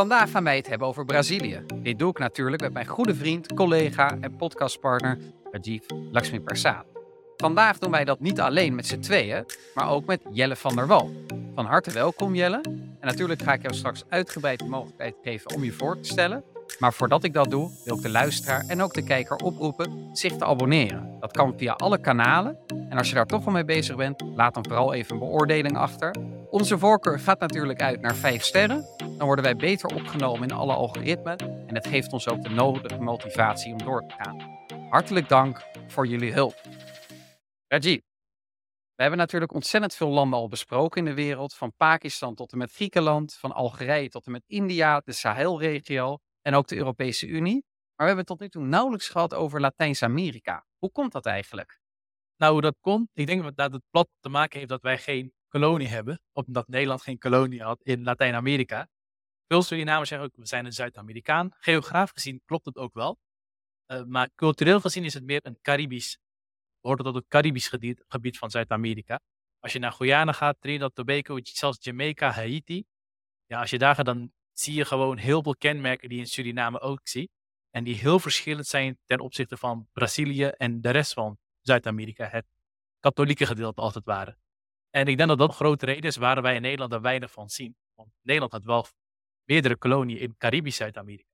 Vandaag gaan wij het hebben over Brazilië. Dit doe ik natuurlijk met mijn goede vriend, collega en podcastpartner Rajiv Lakshmi Persad. Vandaag doen wij dat niet alleen met z'n tweeën, maar ook met Jelle van der Wal. Van harte welkom Jelle. En natuurlijk ga ik jou straks uitgebreid de mogelijkheid geven om je voor te stellen. Maar voordat ik dat doe, wil ik de luisteraar en ook de kijker oproepen zich te abonneren. Dat kan via alle kanalen. En als je daar toch al mee bezig bent, laat dan vooral even een beoordeling achter. Onze voorkeur gaat natuurlijk uit naar 5 sterren. Dan worden wij beter opgenomen in alle algoritmen. En het geeft ons ook de nodige motivatie om door te gaan. Hartelijk dank voor jullie hulp. Rajiv, we hebben natuurlijk ontzettend veel landen al besproken in de wereld. Van Pakistan tot en met Griekenland, van Algerije tot en met India, de Sahelregio en ook de Europese Unie. Maar we hebben tot nu toe nauwelijks gehad over Latijns-Amerika. Hoe komt dat eigenlijk? Nou, hoe dat komt, ik denk dat het plat te maken heeft dat wij geen kolonie hebben. Of dat Nederland geen kolonie had in Latijns-Amerika. Veel Surinamers zeggen ook, we zijn een Zuid-Amerikaan. Geografisch gezien klopt het ook wel. Uh, maar cultureel gezien is het meer een Caribisch, behoort tot het Caribisch gebied, van Zuid-Amerika. Als je naar Guyana gaat, Trinidad, Tobago, zelfs Jamaica, Haiti. Ja, als je daar gaat, dan zie je gewoon heel veel kenmerken die in Suriname ook ziet. En die heel verschillend zijn ten opzichte van Brazilië en de rest van Zuid-Amerika. Het katholieke gedeelte als het ware. En ik denk dat dat een grote reden is waarom wij in Nederland er weinig van zien. Want Nederland had wel meerdere koloniën in Caribisch Zuid-Amerika.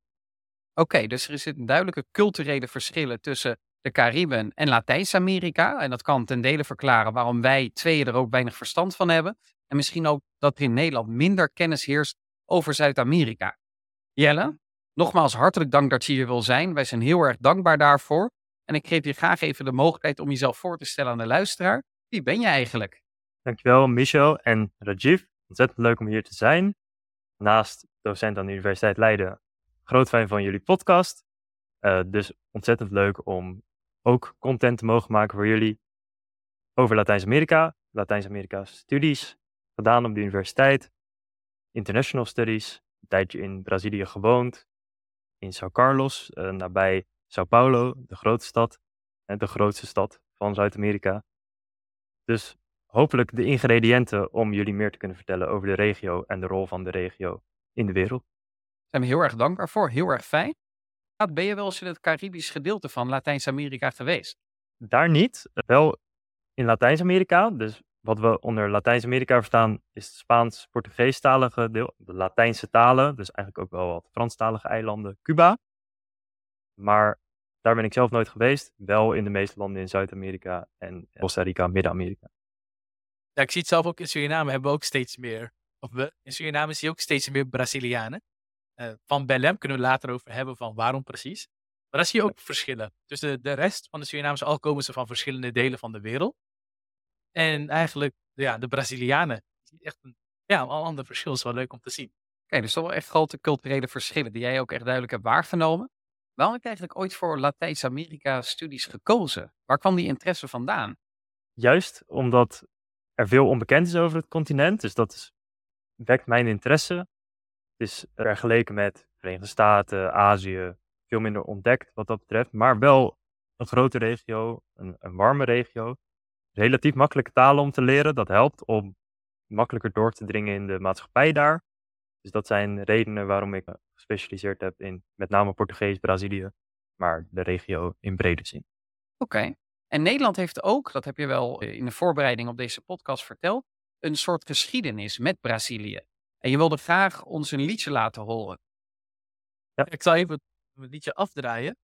Oké, dus er zitten duidelijke culturele verschillen tussen de Cariben en Latijns-Amerika. En dat kan ten dele verklaren waarom wij tweeën er ook weinig verstand van hebben. En misschien ook dat er in Nederland minder kennis heerst over Zuid-Amerika. Jelle, nogmaals hartelijk dank dat je hier wil zijn. Wij zijn heel erg dankbaar daarvoor. En ik geef je graag even de mogelijkheid om jezelf voor te stellen aan de luisteraar. Wie ben je eigenlijk? Dankjewel, Michel en Rajiv. Ontzettend leuk om hier te zijn. Naast docent aan de Universiteit Leiden, groot fan van jullie podcast. Uh, dus ontzettend leuk om ook content te mogen maken voor jullie over Latijns-Amerika, Latijns-Amerika studies, gedaan op de universiteit, international studies, een tijdje in Brazilië gewoond, in São Carlos, uh, nabij Sao Paulo, de grote stad, en de grootste stad van Zuid-Amerika. Dus hopelijk de ingrediënten om jullie meer te kunnen vertellen over de regio en de rol van de regio in de wereld. Daar zijn we heel erg dankbaar voor, heel erg fijn. Ben je wel eens in het Caribisch gedeelte van Latijns-Amerika geweest? Daar niet, wel in Latijns-Amerika. Dus wat we onder Latijns-Amerika verstaan is het Spaans-Portugees-talige deel, de Latijnse talen, dus eigenlijk ook wel wat Franstalige eilanden, Cuba. Maar daar ben ik zelf nooit geweest, wel in de meeste landen in Zuid-Amerika en Costa Rica, Midden-Amerika. Ja, ik zie het zelf ook in Suriname hebben we ook steeds meer, of we, in Suriname zie je ook steeds meer Brazilianen. Uh, van Belém kunnen we later over hebben van waarom precies. Maar daar zie je ook verschillen. Dus de, de rest van de Surinamers, al komen ze van verschillende delen van de wereld. En eigenlijk, ja, de Brazilianen, echt een, ja, een ander verschil is wel leuk om te zien. Oké, dus toch wel echt grote culturele verschillen die jij ook echt duidelijk hebt waargenomen. Waarom heb je eigenlijk ooit voor Latijns-Amerika studies gekozen? Waar kwam die interesse vandaan? Juist omdat er veel onbekend is over het continent. Dus dat wekt mijn interesse. Het is vergeleken met Verenigde Staten, Azië, veel minder ontdekt wat dat betreft. Maar wel een grote regio, een, een warme regio. Relatief makkelijke talen om te leren. Dat helpt om makkelijker door te dringen in de maatschappij daar. Dus dat zijn redenen waarom ik me gespecialiseerd heb in met name Portugees, Brazilië, maar de regio in brede zin. Oké. En Nederland heeft ook, dat heb je wel eh, in de voorbereiding op deze podcast verteld, een soort geschiedenis met Brazilië. En je wilde graag ons een liedje laten horen. Ja. Ik zal even het liedje afdraaien.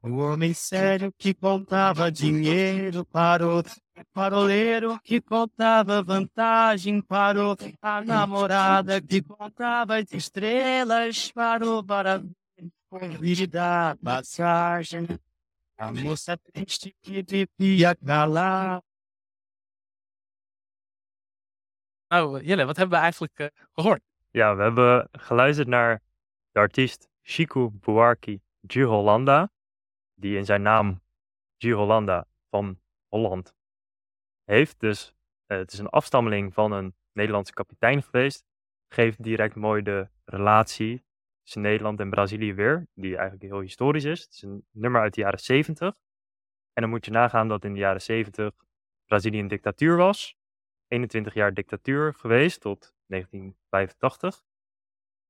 O homem sério que contava dinheiro parou, paroleiro que contava vantagem parou, a namorada que contava as estrelas parou para vir da passagem. A moça triste que vivia calar. Nou, Jelle, wat hebben we eigenlijk uh, gehoord? Ja, we hebben geluisterd naar de artiest Chico Buarque de Hollanda. die in zijn naam G. Hollanda van Holland heeft. Dus uh, het is een afstammeling van een Nederlandse kapitein geweest. Geeft direct mooi de relatie tussen Nederland en Brazilië weer, die eigenlijk heel historisch is. Het is een nummer uit de jaren 70. En dan moet je nagaan dat in de jaren 70 Brazilië een dictatuur was. 21 jaar dictatuur geweest tot 1985.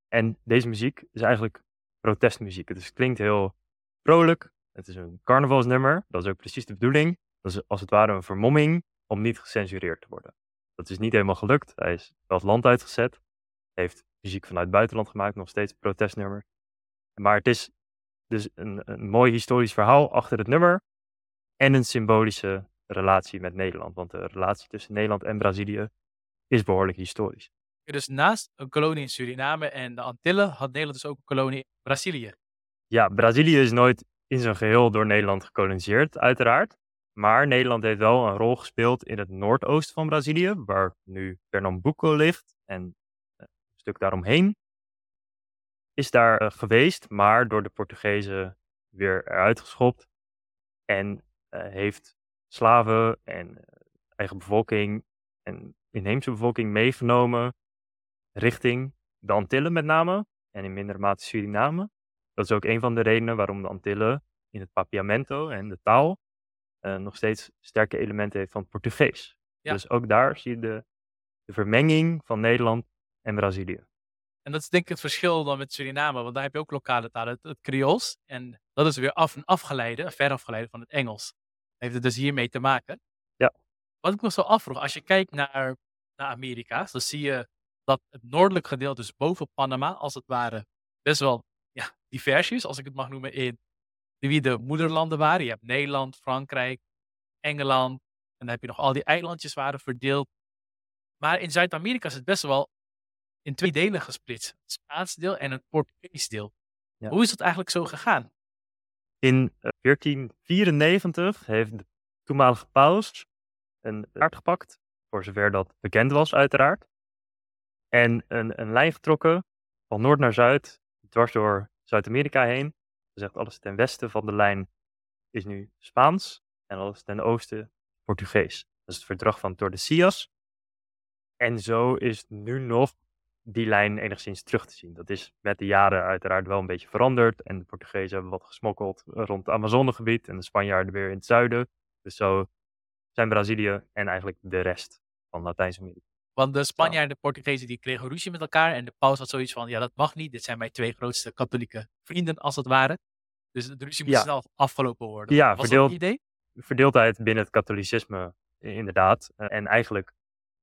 En deze muziek is eigenlijk protestmuziek. Dus het klinkt heel vrolijk. Het is een carnavalsnummer. Dat is ook precies de bedoeling. Dat is als het ware een vermomming om niet gecensureerd te worden. Dat is niet helemaal gelukt. Hij is wel het land uitgezet. Heeft muziek vanuit het buitenland gemaakt, nog steeds protestnummers. Maar het is dus een, een mooi historisch verhaal achter het nummer. En een symbolische relatie met Nederland. Want de relatie tussen Nederland en Brazilië is behoorlijk historisch. Dus naast een kolonie in Suriname en de Antillen had Nederland dus ook een kolonie in Brazilië. Ja, Brazilië is nooit in zijn geheel door Nederland gekoloniseerd, uiteraard. Maar Nederland heeft wel een rol gespeeld in het noordoosten van Brazilië, waar nu Pernambuco ligt en stuk daaromheen. Is daar eh, geweest, maar door de Portugezen weer eruit geschopt. En uh, heeft slaven en eigen bevolking en inheemse bevolking meegenomen richting de Antillen met name en in mindere mate Suriname. Dat is ook een van de redenen waarom de Antillen in het papiamento en de taal uh, nog steeds sterke elementen heeft van het Portugees. Ja. Dus ook daar zie je de, de vermenging van Nederland en Brazilië. En dat is denk ik het verschil dan met Suriname, want daar heb je ook lokale talen, het, het Creools. En dat is weer af, afgeleide, ver afgeleide van het Engels. Heeft het dus hiermee te maken. Ja. Wat ik me zo afvroeg, als je kijkt naar, naar Amerika, dan zie je dat het noordelijk gedeelte, dus boven Panama, als het ware, best wel ja, divers is, als ik het mag noemen, in wie de moederlanden waren. Je hebt Nederland, Frankrijk, Engeland. En dan heb je nog al die eilandjes waren verdeeld. Maar in Zuid-Amerika is het best wel in twee delen gesplitst. Het Spaans deel en het Portugees deel. Ja. Hoe is dat eigenlijk zo gegaan? In eh, 1494 heeft de toenmalige paus een kaart gepakt, voor zover dat bekend was uiteraard. En een, een lijn getrokken van noord naar zuid, dwars door Zuid-Amerika heen. zegt alles ten westen van de lijn is nu Spaans en alles ten oosten Portugees. Dat is het verdrag van Tordesillas. En zo is nu nog die lijn enigszins terug te zien. Dat is met de jaren uiteraard wel een beetje veranderd. En de Portugezen hebben wat gesmokkeld rond het Amazonegebied en de Spanjaarden weer in het zuiden. Dus zo zijn Brazilië en eigenlijk de rest van Latijns-Amerika. Want de Spanjaarden en de Portugezen die kregen ruzie met elkaar. En de paus had zoiets van, ja dat mag niet. Dit zijn mijn twee grootste katholieke vrienden als het ware. Dus de ruzie moest Ja. snel afgelopen worden. Ja, Was verdeeld- dat het idee? Verdeeldheid binnen het katholicisme, inderdaad. Eh, En eigenlijk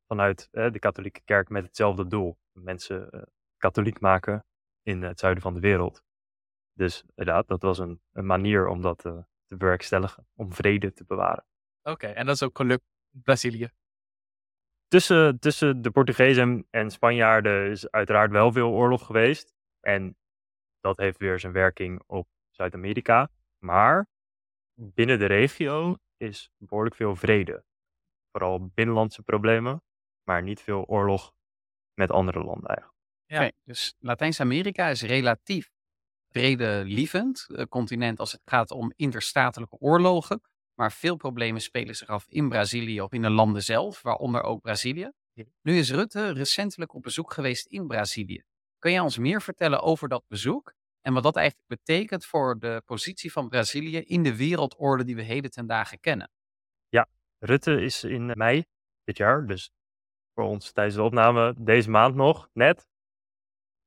vanuit eh, de katholieke kerk met hetzelfde doel. Mensen eh, katholiek maken in het zuiden van de wereld. Dus inderdaad, dat was een, een manier om dat eh, te bewerkstelligen. Om vrede te bewaren. Oké, en dat is ook gelukt in Brazilië. tussen, tussen de Portugezen en- en Spanjaarden is uiteraard wel veel oorlog geweest. En dat heeft weer zijn werking op Zuid-Amerika. Maar binnen de regio is behoorlijk veel vrede. Vooral binnenlandse problemen, maar niet veel oorlog met andere landen eigenlijk. Ja. Oké, dus Latijns-Amerika is relatief vredelievend eh, continent als het gaat om interstatelijke oorlogen. Maar veel problemen spelen zich af in Brazilië of in de landen zelf, waaronder ook Brazilië. Nu is Rutte recentelijk op bezoek geweest in Brazilië. Kun jij ons meer vertellen over dat bezoek en wat dat eigenlijk betekent voor de positie van Brazilië in de wereldorde die we heden ten dagen kennen? Rutte is in mei dit jaar, dus voor ons tijdens de opname deze maand nog, net,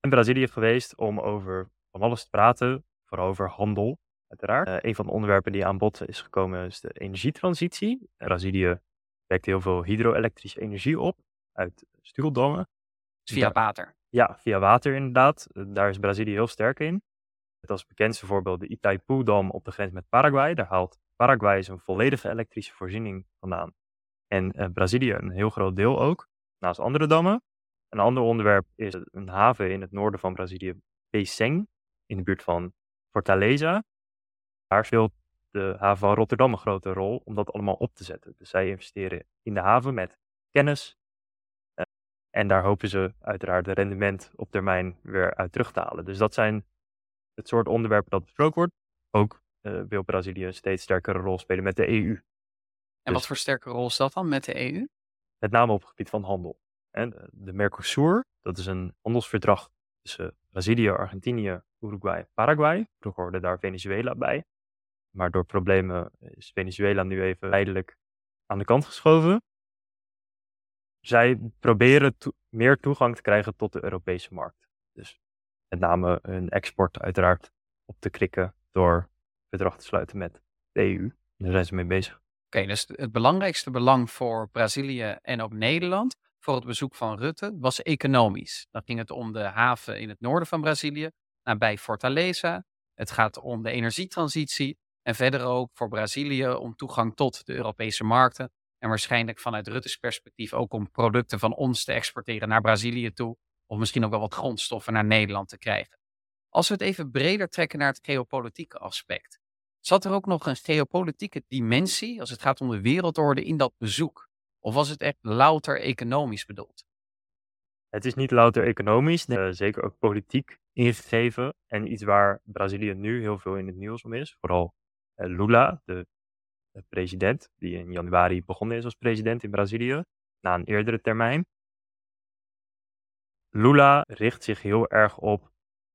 in Brazilië geweest om over van alles te praten, vooral over handel, uiteraard. Eh, een van de onderwerpen die aan bod is gekomen is de energietransitie. Brazilië wekt heel veel hydro-elektrische energie op uit stuwdammen. Via water. Ja, via water inderdaad. Daar is Brazilië heel sterk in. Het als bekendste voorbeeld de Itaipu-dam op de grens met Paraguay. Daar haalt Paraguay zijn volledige elektrische voorziening vandaan. En eh, Brazilië een heel groot deel ook, naast andere dammen. Een ander onderwerp is een haven in het noorden van Brazilië, Pecém, in de buurt van Fortaleza. Daar speelt de haven van Rotterdam een grote rol om dat allemaal op te zetten. Dus zij investeren in de haven met kennis, en daar hopen ze uiteraard het rendement op termijn weer uit terug te halen. Dus dat zijn het soort onderwerpen dat besproken wordt. Ook eh, wil Brazilië een steeds sterkere rol spelen met de EU. En Dus- wat voor sterke rol is dat dan met de EU? Met name op het gebied van handel. En de- de Mercosur, dat is een handelsverdrag tussen Brazilië, Argentinië, Uruguay en Paraguay. Vroeger hoorde daar Venezuela bij. Maar door problemen is Venezuela nu even tijdelijk aan de kant geschoven. zij proberen meer toegang te krijgen tot de Europese markt. Dus met name hun export uiteraard op te krikken door verdrag te sluiten met de EU. Daar zijn ze mee bezig. Oké, dus het belangrijkste belang voor Brazilië en ook Nederland voor het bezoek van Rutte was economisch. Dan ging het om de haven in het noorden van Brazilië, nabij Fortaleza. Het gaat om de energietransitie en verder ook voor Brazilië om toegang tot de Europese markten. En waarschijnlijk vanuit Rutte's perspectief ook om producten van ons te exporteren naar Brazilië toe. Of misschien ook wel wat grondstoffen naar Nederland te krijgen. Als we het even breder trekken naar het geopolitieke aspect. Zat er ook nog een geopolitieke dimensie als het gaat om de wereldorde in dat bezoek? Of was het echt louter economisch bedoeld? Het is niet louter economisch, eh, zeker ook politiek ingegeven. En iets waar Brazilië nu heel veel in het nieuws om is. Vooral eh, Lula, de, de president, die in januari begonnen is als president in Brazilië, na een eerdere termijn. Lula richt zich heel erg op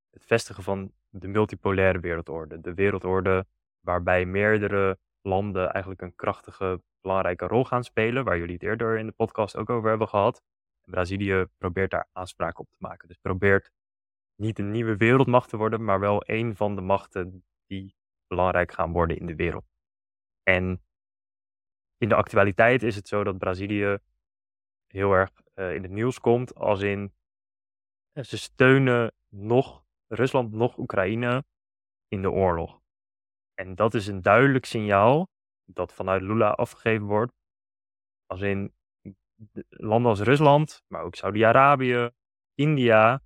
het vestigen van de multipolaire wereldorde. De wereldorde waarbij meerdere landen eigenlijk een krachtige, belangrijke rol gaan spelen, waar jullie het eerder in de podcast ook over hebben gehad. Brazilië probeert daar aanspraak op te maken. Dus probeert niet een nieuwe wereldmacht te worden, maar wel een van de machten die belangrijk gaan worden in de wereld. En in de actualiteit is het zo dat Brazilië heel erg uh, in het nieuws komt, als in uh, ze steunen nog Rusland, nog Oekraïne in de oorlog. En dat is een duidelijk signaal dat vanuit Lula afgegeven wordt, als in landen als Rusland, maar ook Saudi-Arabië, India,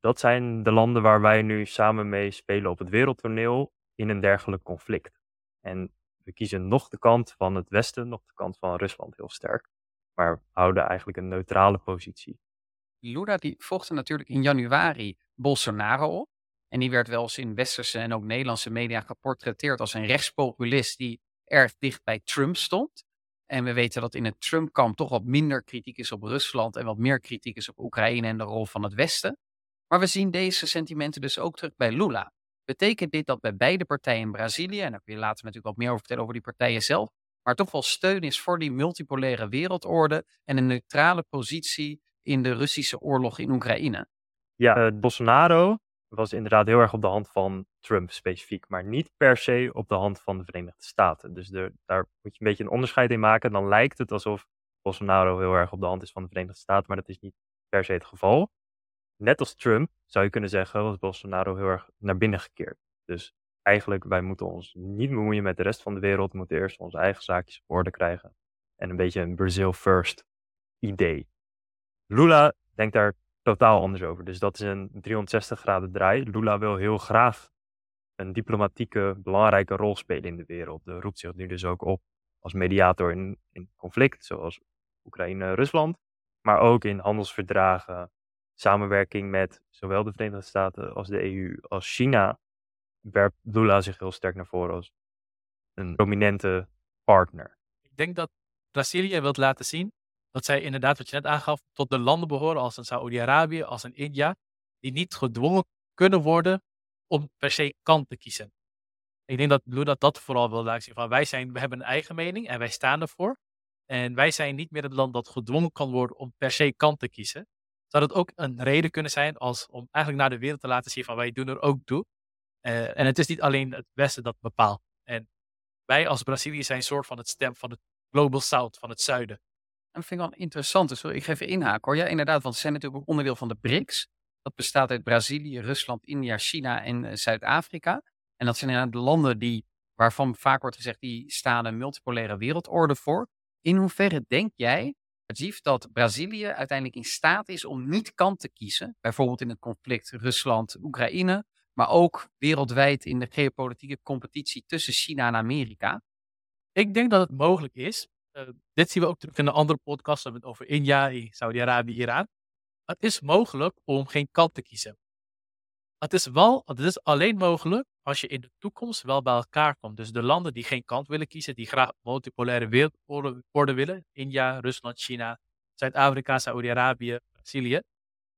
dat zijn de landen waar wij nu samen mee spelen op het wereldtoneel in een dergelijk conflict. En we kiezen nog de kant van het Westen, nog de kant van Rusland heel sterk, maar houden eigenlijk een neutrale positie. Lula die volgde natuurlijk in januari Bolsonaro op. En die werd wel eens in westerse en ook Nederlandse media geportretteerd als een rechtspopulist die erg dicht bij Trump stond. En we weten dat in het Trump-kamp toch wat minder kritiek is op Rusland en wat meer kritiek is op Oekraïne en de rol van het Westen. Maar we zien deze sentimenten dus ook terug bij Lula. Betekent dit dat bij beide partijen in Brazilië, en daar kun je later natuurlijk wat meer over vertellen over die partijen zelf, maar toch wel steun is voor die multipolaire wereldorde en een neutrale positie in de Russische oorlog in Oekraïne? Ja, uh, Bolsonaro was inderdaad heel erg op de hand van Trump specifiek, maar niet per se op de hand van de Verenigde Staten. Dus daar moet je een beetje een onderscheid in maken. Dan lijkt het alsof Bolsonaro heel erg op de hand is van de Verenigde Staten, maar dat is niet per se het geval. Net als Trump zou je kunnen zeggen, was Bolsonaro heel erg naar binnen gekeerd. Dus eigenlijk, wij moeten ons niet bemoeien met de rest van de wereld, we moeten eerst onze eigen zaakjes op orde krijgen. En een beetje een Brazil first idee. Lula denkt daar totaal anders over. Dus dat is een 360 graden draai. Lula wil heel graag een diplomatieke, belangrijke rol spelen in de wereld. De roept zich nu dus ook op als mediator in, in conflict, zoals Oekraïne-Rusland. Maar ook in handelsverdragen, samenwerking met zowel de Verenigde Staten als de EU als China. Werpt Lula zich heel sterk naar voren als een prominente partner. Ik denk dat Brazilië wilt laten zien dat zij inderdaad, wat je net aangaf, tot de landen behoren als een Saoedi-Arabië, als een India, die niet gedwongen kunnen worden om per se kant te kiezen. Ik denk dat Lula dat vooral wil laten zien. Van wij zijn, we hebben een eigen mening en wij staan ervoor. En wij zijn niet meer het land dat gedwongen kan worden om per se kant te kiezen. Zou dat ook een reden kunnen zijn als, om eigenlijk naar de wereld te laten zien van wij doen er ook toe. Uh, en het is niet alleen het Westen dat bepaalt. En wij als Brazilië zijn een soort van het stem van het Global South, van het zuiden. Dat vind ik wel interessant. Dus ik ga even inhaken hoor. Ja, inderdaad, want ze zijn natuurlijk ook onderdeel van de BRICS. Dat bestaat uit Brazilië, Rusland, India, China en uh, Zuid-Afrika. En dat zijn inderdaad de landen die, waarvan vaak wordt gezegd, die staan een multipolaire wereldorde voor. In hoeverre denk jij, dat Brazilië uiteindelijk in staat is om niet kant te kiezen? Bijvoorbeeld in het conflict Rusland-Oekraïne, maar ook wereldwijd in de geopolitieke competitie tussen China en Amerika? Ik denk dat het mogelijk is. Uh, dit zien we ook terug in de andere podcasts over India, Saudi-Arabië, Iran. Het is mogelijk om geen kant te kiezen. Het is, wel, het is alleen mogelijk als je in de toekomst wel bij elkaar komt. Dus de landen die geen kant willen kiezen, die graag multipolaire wereldorde willen, India, Rusland, China, Zuid-Afrika, Saudi-Arabië, Brazilië,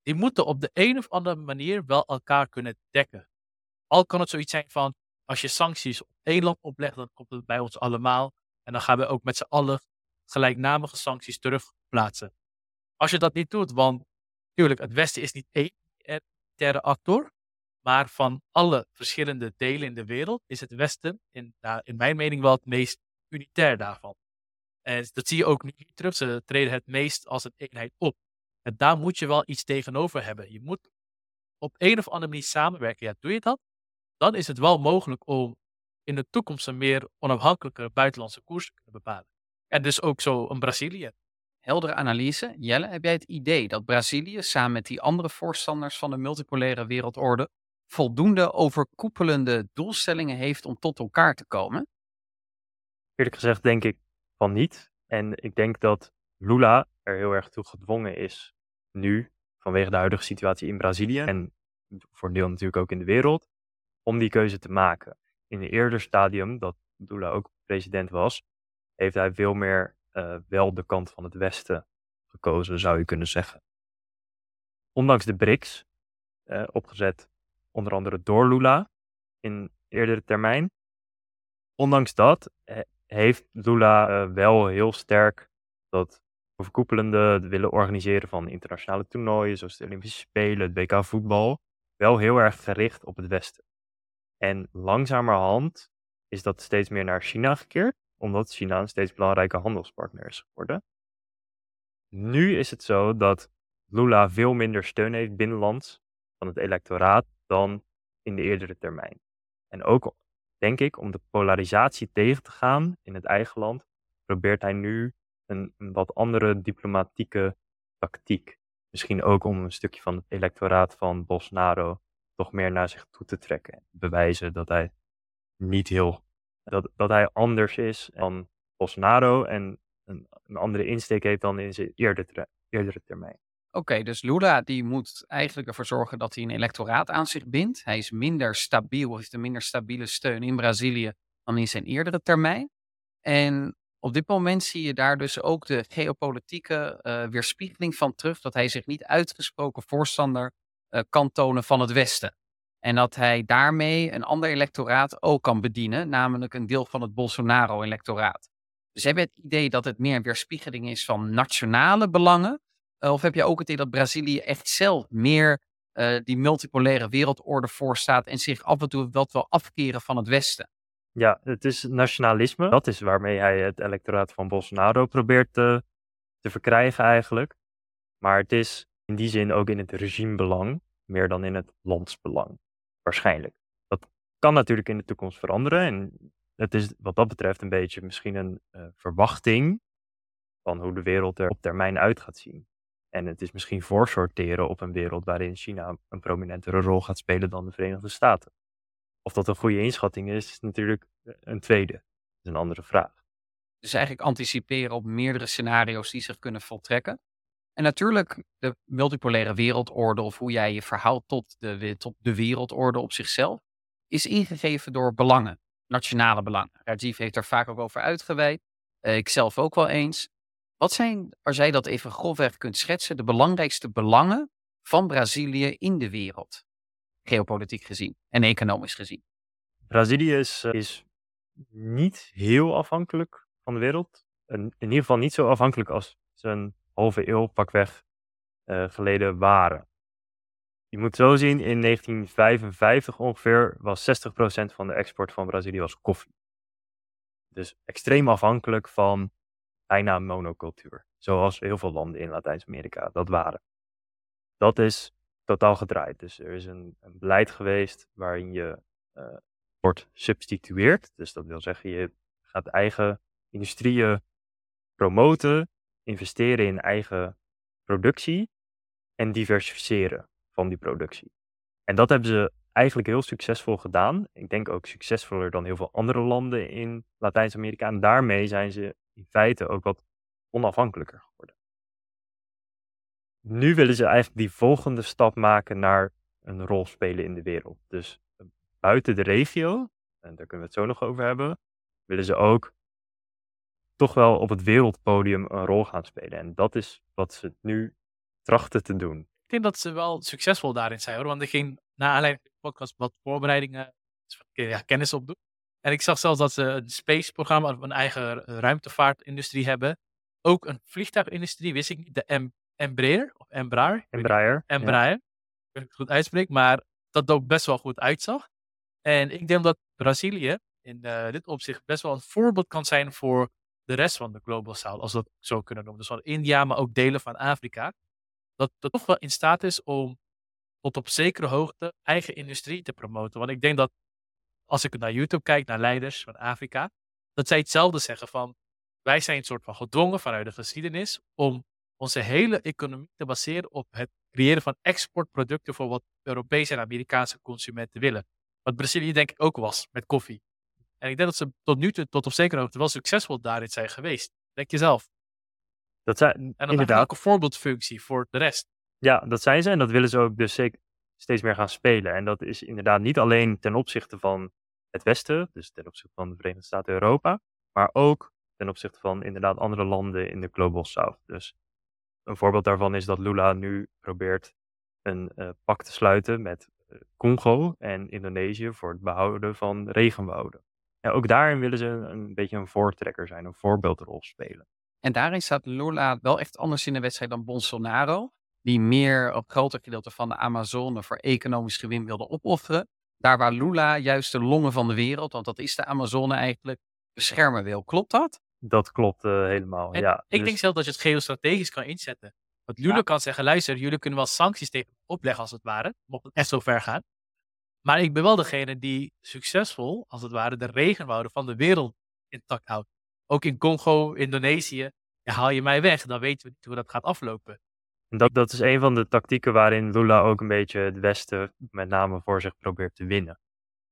die moeten op de een of andere manier wel elkaar kunnen dekken. Al kan het zoiets zijn van, als je sancties op één land oplegt, dan komt het bij ons allemaal. En dan gaan we ook met z'n allen gelijknamige sancties terugplaatsen. Als je dat niet doet, want natuurlijk, het Westen is niet één militaire actor, maar van alle verschillende delen in de wereld is het Westen, in, in mijn mening, wel het meest unitair daarvan. En dat zie je ook nu terug. Ze treden het meest als een eenheid op. En daar moet je wel iets tegenover hebben. Je moet op een of andere manier samenwerken. Ja, doe je dat? Dan is het wel mogelijk om in de toekomst een meer onafhankelijke buitenlandse koers te kunnen bepalen. En dus ook zo een Brazilië. Heldere analyse. Jelle, heb jij het idee dat Brazilië samen met die andere voorstanders van de multipolaire wereldorde voldoende overkoepelende doelstellingen heeft om tot elkaar te komen? Eerlijk gezegd denk ik van niet. En ik denk dat Lula er heel erg toe gedwongen is nu, vanwege de huidige situatie in Brazilië en voor een deel natuurlijk ook in de wereld, om die keuze te maken. In een eerder stadium, dat Lula ook president was, heeft hij veel meer uh, wel de kant van het Westen gekozen, zou je kunnen zeggen. Ondanks de BRICS, uh, opgezet onder andere door Lula in eerdere termijn. Ondanks dat heeft Lula uh, wel heel sterk dat overkoepelende willen organiseren van internationale toernooien, zoals de Olympische Spelen, het WK voetbal, wel heel erg gericht op het Westen. En langzamerhand is dat steeds meer naar China gekeerd, omdat China een steeds belangrijke handelspartner is geworden. Nu is het zo dat Lula veel minder steun heeft binnenlands van het electoraat dan in de eerdere termijn. En ook, denk ik, om de polarisatie tegen te gaan in het eigen land, probeert hij nu een, een wat andere diplomatieke tactiek. Misschien ook om een stukje van het electoraat van Bolsonaro toch meer naar zich toe te trekken. Bewijzen dat hij niet heel. Dat, dat hij anders is dan Bolsonaro en een, een andere insteek heeft dan in zijn eerdere, eerdere termijn. Oké, dus Lula die moet eigenlijk ervoor zorgen dat hij een electoraat aan zich bindt. Hij is minder stabiel, heeft een minder stabiele steun in Brazilië dan in zijn eerdere termijn. En op dit moment zie je daar dus ook de geopolitieke uh, weerspiegeling van terug. Dat hij zich niet uitgesproken voorstander uh, kan tonen van het Westen. En dat hij daarmee een ander electoraat ook kan bedienen, namelijk een deel van het Bolsonaro-electoraat. Dus heb je het idee dat het meer een weerspiegeling is van nationale belangen? Uh, of heb je ook het idee dat Brazilië echt zelf meer die multipolaire wereldorde voorstaat en zich af en toe wat wil afkeren van het Westen? Ja, het is nationalisme. Dat is waarmee hij het electoraat van Bolsonaro probeert te, te verkrijgen eigenlijk. Maar het is in die zin ook in het regimebelang, meer dan in het landsbelang. Waarschijnlijk. Dat kan natuurlijk in de toekomst veranderen. En het is wat dat betreft een beetje misschien een uh, verwachting van hoe de wereld er op termijn uit gaat zien. En het is misschien voorsorteren op een wereld waarin China een prominentere rol gaat spelen dan de Verenigde Staten. Of dat een goede inschatting is, is natuurlijk eh, een tweede. Is een andere vraag. Dus eigenlijk anticiperen op meerdere scenario's die zich kunnen voltrekken. En natuurlijk, de multipolaire wereldorde of hoe jij je verhoudt tot de, tot de wereldorde op zichzelf, is ingegeven door belangen, nationale belangen. Rajiv heeft er vaak ook over uitgeweid. Uh, ik zelf ook wel eens. Wat zijn, als jij dat even grofweg kunt schetsen, de belangrijkste belangen van Brazilië in de wereld? geopolitiek gezien en economisch gezien. Brazilië is, eh, is niet heel afhankelijk van de wereld. In, ieder geval niet zo afhankelijk als een halve eeuw pakweg uh, geleden waren. Je moet zo zien, in 1955 ongeveer was 60% van de export van Brazilië was koffie. Dus extreem afhankelijk van bijna monocultuur. Zoals heel veel landen in Latijns-Amerika dat waren. Dat is totaal gedraaid. Dus er is een, een beleid geweest waarin je uh, wordt substitueerd. Dus dat wil zeggen, je gaat eigen industrieën promoten, investeren in eigen productie en diversificeren van die productie. En dat hebben ze eigenlijk heel succesvol gedaan. Ik denk ook succesvoller dan heel veel andere landen in Latijns-Amerika. En daarmee zijn ze in feite ook wat onafhankelijker geworden nu willen ze eigenlijk die volgende stap maken naar een rol spelen in de wereld. Dus eh, buiten de regio, en daar kunnen we het zo nog over hebben, willen ze ook toch wel op het wereldpodium een rol gaan spelen. En dat is wat ze nu trachten te doen. Ik denk dat ze wel succesvol daarin zijn hoor. Want ik ging na aanleiding van de podcast wat voorbereidingen, ja, kennis opdoen. En ik zag zelfs dat ze een space-programma, een eigen ruimtevaartindustrie hebben. Ook een vliegtuigindustrie, wist ik niet. De Embraer, of Embraer. Embraer. ja. Embraer. Ik of ik het goed uitspreek, maar dat ook best wel goed uitzag. En ik denk dat Brazilië in eh, dit opzicht best wel een voorbeeld kan zijn voor de rest van de Global South, als we dat zo kunnen noemen. Dus van India, maar ook delen van Afrika. Dat dat toch wel in staat is om tot op zekere hoogte eigen industrie te promoten. Want ik denk dat als ik naar YouTube kijk, naar leiders van Afrika, dat zij hetzelfde zeggen van wij zijn een soort van gedwongen vanuit de geschiedenis om onze hele economie te baseren op het creëren van exportproducten voor wat Europese en Amerikaanse consumenten willen. Wat Brazilië denk ik ook was met koffie. En ik denk dat ze tot nu toe, tot op zekere hoogte, wel succesvol daarin zijn geweest. Denk je zelf. Dat zijn, En dat inderdaad. ook een voorbeeldfunctie voor de rest. Ja, dat zijn ze en dat willen ze ook dus zeker steeds meer gaan spelen. En dat is inderdaad niet alleen ten opzichte van het Westen, dus ten opzichte van de Verenigde Staten en Europa, maar ook ten opzichte van inderdaad andere landen in de Global South. Dus een voorbeeld daarvan is dat Lula nu probeert een eh pact te sluiten met eh, Congo en Indonesië voor het behouden van regenwouden. En ook daarin willen ze een, beetje een voortrekker zijn, een voorbeeldrol spelen. En daarin staat Lula wel echt anders in de wedstrijd dan Bolsonaro. Die meer op groter gedeelte van de Amazone voor economisch gewin wilde opofferen. Daar waar Lula juist de longen van de wereld, want dat is de Amazone eigenlijk, beschermen wil. Klopt dat? Dat klopt eh, helemaal. En ja, ik dus- denk zelf dat je het geostrategisch kan inzetten. Want Lula Ja. kan zeggen, luister, jullie kunnen wel sancties tegen me opleggen als het ware, mocht het echt zo ver gaan. Maar ik ben wel degene die succesvol, als het ware, de regenwouden van de wereld intact houdt. Ook in Congo, Indonesië, ja, haal je mij weg, dan weten we niet hoe dat gaat aflopen. En dat, dat is een van de tactieken waarin Lula ook een beetje het Westen met name voor zich probeert te winnen.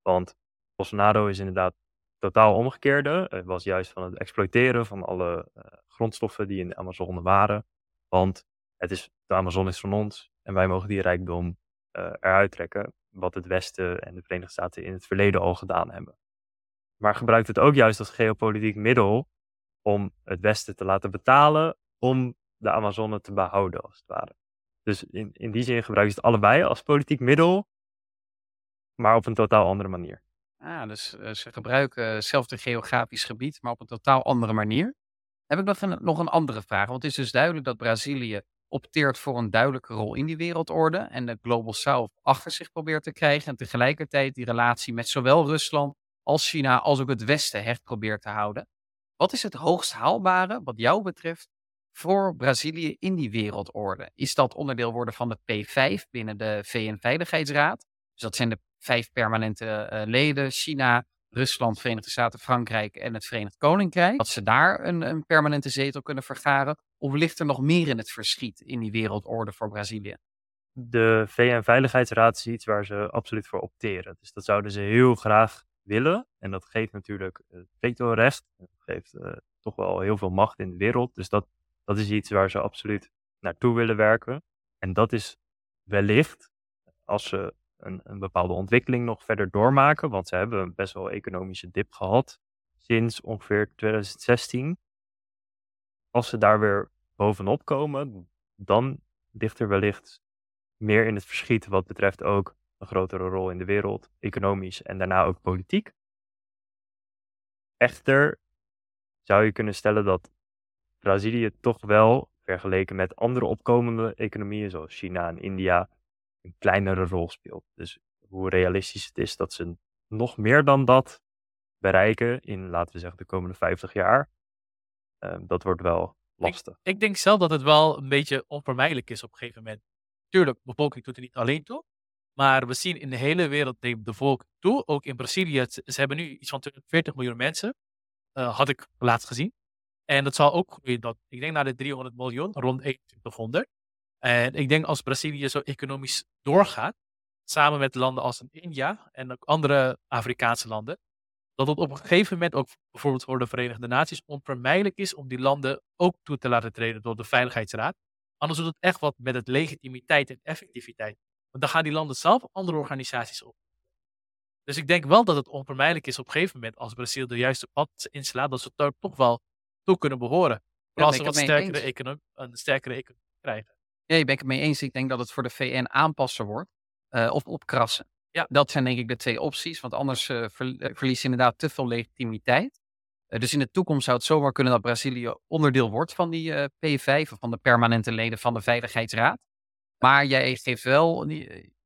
Want Bolsonaro is inderdaad totaal omgekeerde. Het was juist van het exploiteren van alle eh, grondstoffen die in de Amazone waren. Want het is, de Amazone is van ons en wij mogen die rijkdom eh, eruit trekken. Wat het Westen en de Verenigde Staten in het verleden al gedaan hebben. Maar gebruikt het ook juist als geopolitiek middel om het Westen te laten betalen om de Amazone te behouden, als het ware. Dus in, in die zin gebruiken ze het allebei als politiek middel, maar op een totaal andere manier. Ah, dus eh, ze gebruiken hetzelfde geografisch gebied, maar op een totaal andere manier. Heb ik nog een, nog een andere vraag. Want het is dus duidelijk dat Brazilië opteert voor een duidelijke rol in die wereldorde. En de Global South achter zich probeert te krijgen. En tegelijkertijd die relatie met zowel Rusland als China als ook het Westen hecht probeert te houden. Wat is het hoogst haalbare, wat jou betreft, voor Brazilië in die wereldorde? Is dat onderdeel worden van de P5 binnen de VN-veiligheidsraad? Dus dat zijn de vijf permanente eh, leden: China, Rusland, Verenigde Staten, Frankrijk en het Verenigd Koninkrijk. Dat ze daar een, een permanente zetel kunnen vergaren. Of ligt er nog meer in het verschiet in die wereldorde voor Brazilië? De VN-veiligheidsraad is iets waar ze absoluut voor opteren. Dus dat zouden ze heel graag willen. En dat geeft natuurlijk vetorecht. Dat geeft eh, toch wel heel veel macht in de wereld. Dus dat, dat is iets waar ze absoluut naartoe willen werken. En dat is wellicht, als ze een, een bepaalde ontwikkeling nog verder doormaken, want ze hebben een best wel economische dip gehad sinds ongeveer 2016. Als ze daar weer bovenop komen, dan ligt er wellicht meer in het verschiet wat betreft ook een grotere rol in de wereld, economisch en daarna ook politiek. Echter zou je kunnen stellen dat Brazilië toch wel, vergeleken met andere opkomende economieën zoals China en India, een kleinere rol speelt. Dus hoe realistisch het is dat ze nog meer dan dat bereiken in, laten we zeggen, de komende 50 jaar, eh, dat wordt wel lastig. Ik denk zelf dat het wel een beetje onvermijdelijk is op een gegeven moment. Tuurlijk, de bevolking doet er niet alleen toe. Maar we zien in de hele wereld neemt de bevolking toe. Ook in Brazilië, ze hebben nu iets van 40 miljoen mensen. eh, had ik laatst gezien. En dat zal ook groeien tot, ik denk naar de 300 miljoen, rond 2100. En ik denk als Brazilië zo economisch doorgaat, samen met landen als India en ook andere Afrikaanse landen, dat het op een gegeven moment ook bijvoorbeeld voor de Verenigde Naties onvermijdelijk is om die landen ook toe te laten treden door de Veiligheidsraad. Anders doet het echt wat met het legitimiteit en effectiviteit. Want dan gaan die landen zelf andere organisaties op. Dus ik denk wel dat het onvermijdelijk is op een gegeven moment als Brazil de juiste pad inslaat, dat ze er toch wel toe kunnen behoren. als ze wat sterkere economie, een sterkere economie krijgen. Ja, je bent het mee eens. Ik denk dat het voor de VN aanpassen wordt. eh, of opkrassen. Ja. Dat zijn denk ik de twee opties. Want anders eh, ver- eh, verlies je inderdaad te veel legitimiteit. Dus in de toekomst zou het zomaar kunnen dat Brazilië onderdeel wordt van die eh, P5 of van de permanente leden van de Veiligheidsraad. Maar jij geeft wel een,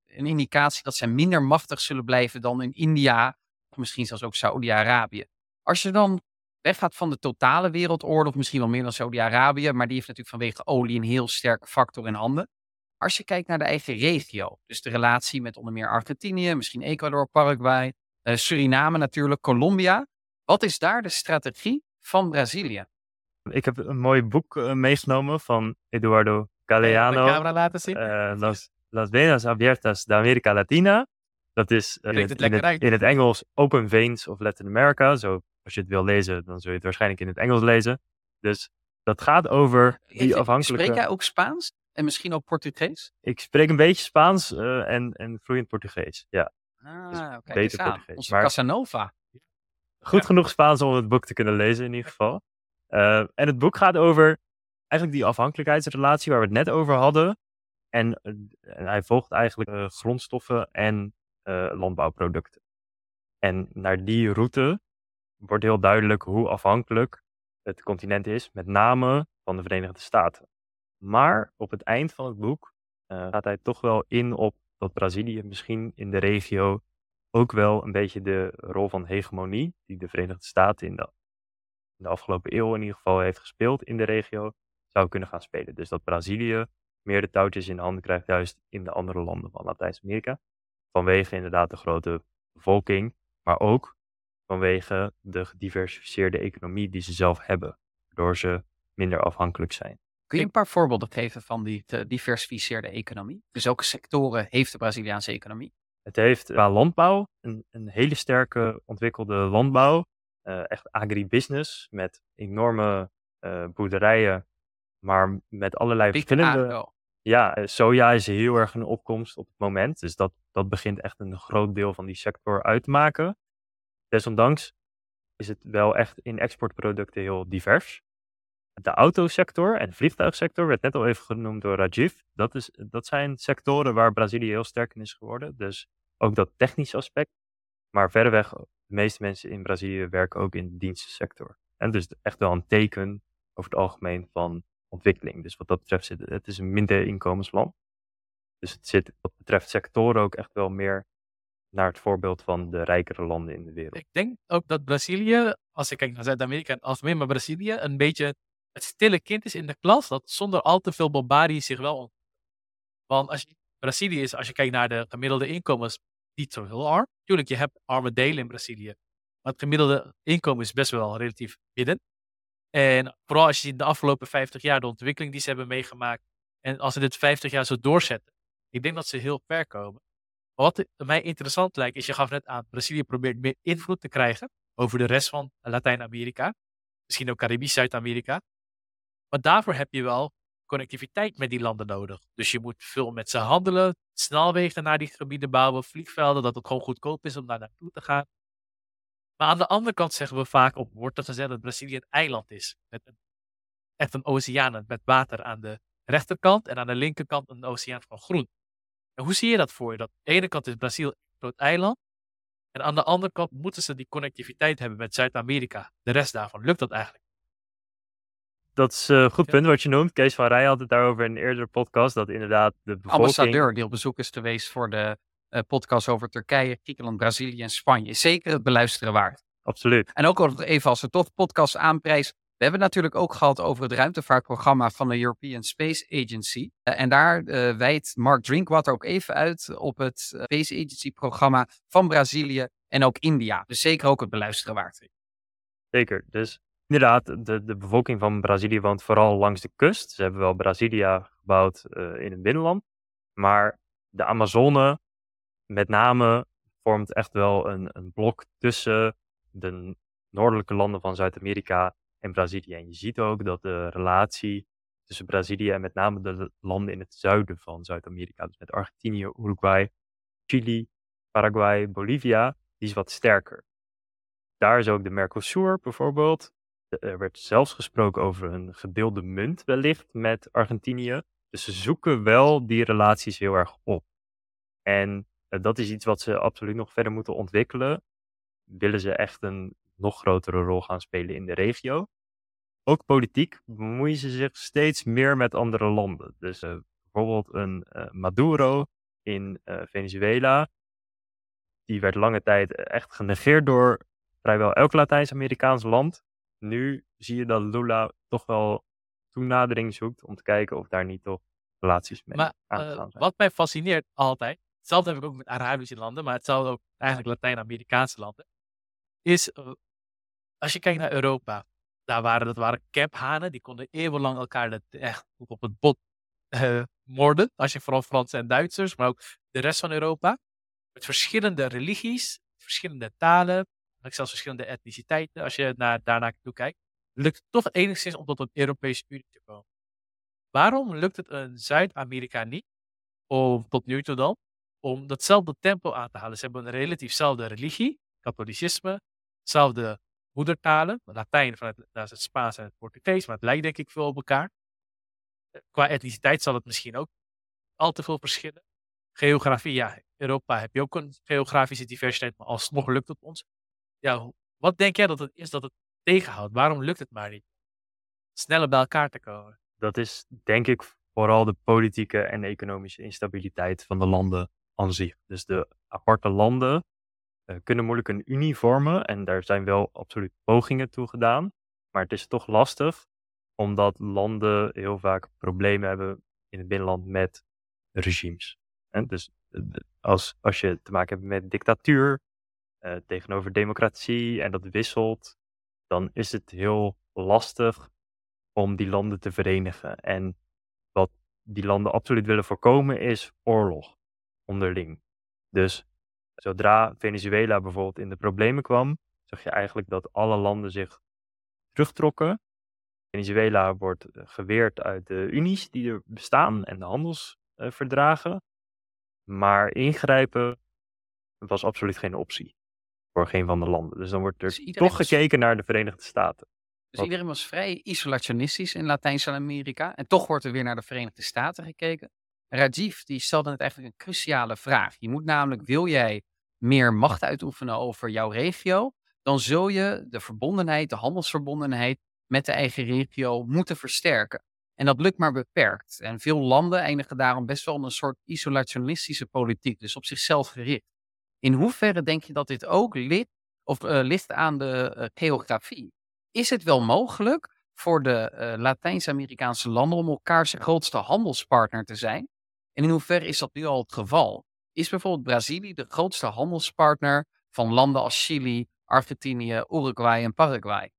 een indicatie dat zij minder machtig zullen blijven dan in India, of misschien zelfs ook Saoedi-Arabië. Als je dan weggaat van de totale wereldoorlog, misschien wel meer dan Saudi-Arabië, maar die heeft natuurlijk vanwege olie een heel sterke factor in handen. Als je kijkt naar de eigen regio, dus de relatie met onder meer Argentinië, misschien Ecuador, Paraguay, uh, Suriname natuurlijk, Colombia. Wat is daar de strategie van Brazilië? Ik heb een mooi boek uh, meegenomen van Eduardo Galeano. De camera laten zien. Uh, Las, Las Venas Abiertas de America Latina. Dat is in het, het in, het, in, het, Engels Open Veins of Latin America. Zo als je het wil lezen, dan zul je het waarschijnlijk in het Engels lezen. Dus dat gaat over die afhankelijke... Spreek jij ook Spaans? En misschien ook Portugees? Ik spreek een beetje Spaans uh, en, en vloeiend Portugees, ja. Ah, dus okay, beter Portugees. Onze maar Casanova. Goed ja. genoeg Spaans om het boek te kunnen lezen in ieder geval. Uh, en het boek gaat over eigenlijk die afhankelijkheidsrelatie waar we het net over hadden. En, en hij volgt eigenlijk grondstoffen en landbouwproducten. En naar die route wordt heel duidelijk hoe afhankelijk het continent is, met name van de Verenigde Staten. Maar op het eind van het boek uh, gaat hij toch wel in op dat Brazilië misschien in de regio ook wel een beetje de rol van hegemonie, die de Verenigde Staten in de, de afgelopen eeuw in ieder geval heeft gespeeld in de regio, zou kunnen gaan spelen. Dus dat Brazilië meer de touwtjes in de handen krijgt, juist in de andere landen van Latijns-Amerika. Vanwege inderdaad de grote bevolking, maar ook vanwege de gediversifieerde economie die ze zelf hebben, waardoor ze minder afhankelijk zijn. Kun je een paar voorbeelden geven van die gediversifieerde economie? Dus welke sectoren heeft de Braziliaanse economie? Het heeft qua landbouw een, een hele sterke ontwikkelde landbouw. Uh, echt agribusiness met enorme uh, boerderijen, maar met allerlei Big verschillende. agro. Ja, soja is heel erg een opkomst op het moment. Dus dat, dat begint echt een groot deel van die sector uit te maken. Desondanks is het wel echt in exportproducten heel divers. De autosector en vliegtuigsector werd net al even genoemd door Rajiv. Dat, is, dat zijn sectoren waar Brazilië heel sterk in is geworden. Dus ook dat technische aspect. Maar verreweg, de meeste mensen in Brazilië werken ook in de dienstensector. En dus echt wel een teken over het algemeen van ontwikkeling. Dus wat dat betreft, het is een minder inkomensland. Dus het zit wat betreft sectoren ook echt wel meer naar het voorbeeld van de rijkere landen in de wereld. Ik denk ook dat Brazilië, als ik kijk naar Zuid-Amerika en algemeen, maar Brazilië een beetje het stille kind is in de klas dat zonder al te veel bombardie zich wel ontwikkelt. Want als je, Brazilië is, als je kijkt naar de gemiddelde inkomens, niet zo heel arm. Tuurlijk, je hebt arme delen in Brazilië. Maar het gemiddelde inkomen is best wel relatief midden. En vooral als je de afgelopen 50 jaar de ontwikkeling die ze hebben meegemaakt. En als ze dit 50 jaar zo doorzetten, ik denk dat ze heel ver komen. Wat mij interessant lijkt, is je gaf net aan, Brazilië probeert meer invloed te krijgen over de rest van Latijns-Amerika. Misschien ook Caribisch Zuid-Amerika. Maar daarvoor heb je wel connectiviteit met die landen nodig. Dus je moet veel met ze handelen, snelwegen naar die gebieden bouwen, vliegvelden, dat het gewoon goedkoop is om daar naartoe te gaan. Maar aan de andere kant zeggen we vaak op, wordt er gezegd dat Brazilië een eiland is. Met een, echt een oceaan met water aan de rechterkant en aan de linkerkant een oceaan van groen. En hoe zie je dat voor je? Dat aan de ene kant is Brazil een groot eiland. En aan de andere kant moeten ze die connectiviteit hebben met Zuid-Amerika. De rest daarvan lukt dat eigenlijk. Dat is een goed punt wat je noemt. Kees van Rij had het daarover in een eerdere podcast. Dat inderdaad de bevolking... Ambassadeur die op bezoek is geweest voor de uh, podcast over Turkije, Griekenland, Brazilië en Spanje. Zeker het beluisteren waard. Absoluut. En ook nog even als we toch podcast aanprijs. We hebben natuurlijk ook gehad over het ruimtevaartprogramma van de European Space Agency. Uh, en daar uh, wijdt Mark Drinkwater ook even uit op het Space Agency programma van Brazilië en ook India. Dus zeker ook het beluisteren waard. Zeker. Dus inderdaad, de, de bevolking van Brazilië woont vooral langs de kust. Ze hebben wel Brasilia gebouwd in het binnenland. Maar de Amazone, met name, vormt echt wel een, een blok tussen de noordelijke landen van Zuid-Amerika en Brazilië. En je ziet ook dat de relatie tussen Brazilië en met name de landen in het zuiden van Zuid-Amerika, dus met Argentinië, Uruguay, Chili, Paraguay, Bolivia, die is wat sterker. Daar is ook de Mercosur bijvoorbeeld. Er werd zelfs gesproken over een gedeelde munt wellicht met Argentinië. Dus ze zoeken wel die relaties heel erg op. En dat is iets wat ze absoluut nog verder moeten ontwikkelen. Willen ze echt een nog grotere rol gaan spelen in de regio. Ook politiek bemoeien ze zich steeds meer met andere landen. Dus uh, bijvoorbeeld een uh, Maduro in uh, Venezuela, die werd lange tijd echt genegeerd door vrijwel elk Latijns-Amerikaans land. Nu zie je dat Lula toch wel toenadering zoekt om te kijken of daar niet toch relaties mee maar, aan te gaan zijn. Wat mij fascineert altijd, hetzelfde heb ik ook met Arabische landen, maar hetzelfde ook eigenlijk Latijns-Amerikaanse landen, is als je kijkt naar Europa, daar waren, dat waren die konden eeuwenlang elkaar echt op het bot uh, moorden. Als je vooral Fransen en Duitsers, maar ook de rest van Europa. Met verschillende religies, verschillende talen, zelfs verschillende etniciteiten. Als je naar, daarnaar toe kijkt, lukt het toch enigszins om tot een Europese Unie te komen. Waarom lukt het een Zuid-Amerika niet, om tot nu toe dan, om datzelfde tempo aan te halen? Ze hebben een relatief dezelfde religie, katholicisme, dezelfde moedertalen. Latijn vanuit het Spaans en het Portugees, maar het lijkt denk ik veel op elkaar. Eh, qua etniciteit zal het misschien ook al te veel verschillen. Geografie, ja, Europa heb je ook een geografische diversiteit, maar alsnog lukt het ons. Ja, wat denk jij dat het is dat het tegenhoudt? Waarom lukt het maar niet? Sneller bij elkaar te komen. Dat is denk ik vooral de politieke en economische instabiliteit van de landen aan zich. Dus de aparte landen kunnen moeilijk een unie vormen. En daar zijn wel absoluut pogingen toe gedaan. Maar het is toch lastig, omdat landen heel vaak problemen hebben in het binnenland met regimes. Dus eh, als, als je te maken hebt met dictatuur uh, tegenover democratie en dat wisselt, dan is het heel lastig om die landen te verenigen. En wat die landen absoluut willen voorkomen is oorlog onderling. Dus Zodra Venezuela bijvoorbeeld in de problemen kwam, zag je eigenlijk dat alle landen zich terugtrokken. Venezuela wordt eh, geweerd uit de unies die er bestaan en de handelsverdragen. Maar ingrijpen was absoluut geen optie voor geen van de landen. Dus dan wordt er dus toch gekeken naar de Verenigde Staten. Dus iedereen was vrij isolationistisch in Latijns-Amerika. En toch wordt er weer naar de Verenigde Staten gekeken. Rajiv die stelde het eigenlijk een cruciale vraag. Je moet namelijk, wil jij meer macht uitoefenen over jouw regio, dan zul je de verbondenheid, de handelsverbondenheid met de eigen regio moeten versterken. En dat lukt maar beperkt. En veel landen eindigen daarom best wel een soort isolationistische politiek, dus op zichzelf gericht. In hoeverre denk je dat dit ook ligt, of, uh, aan de uh, geografie? Is het wel mogelijk voor de uh, Latijns-Amerikaanse landen om elkaars grootste handelspartner te zijn? En in hoeverre is dat nu al het geval? Is bijvoorbeeld Brazilië de grootste handelspartner van landen als Chili, Argentinië, Uruguay en Paraguay.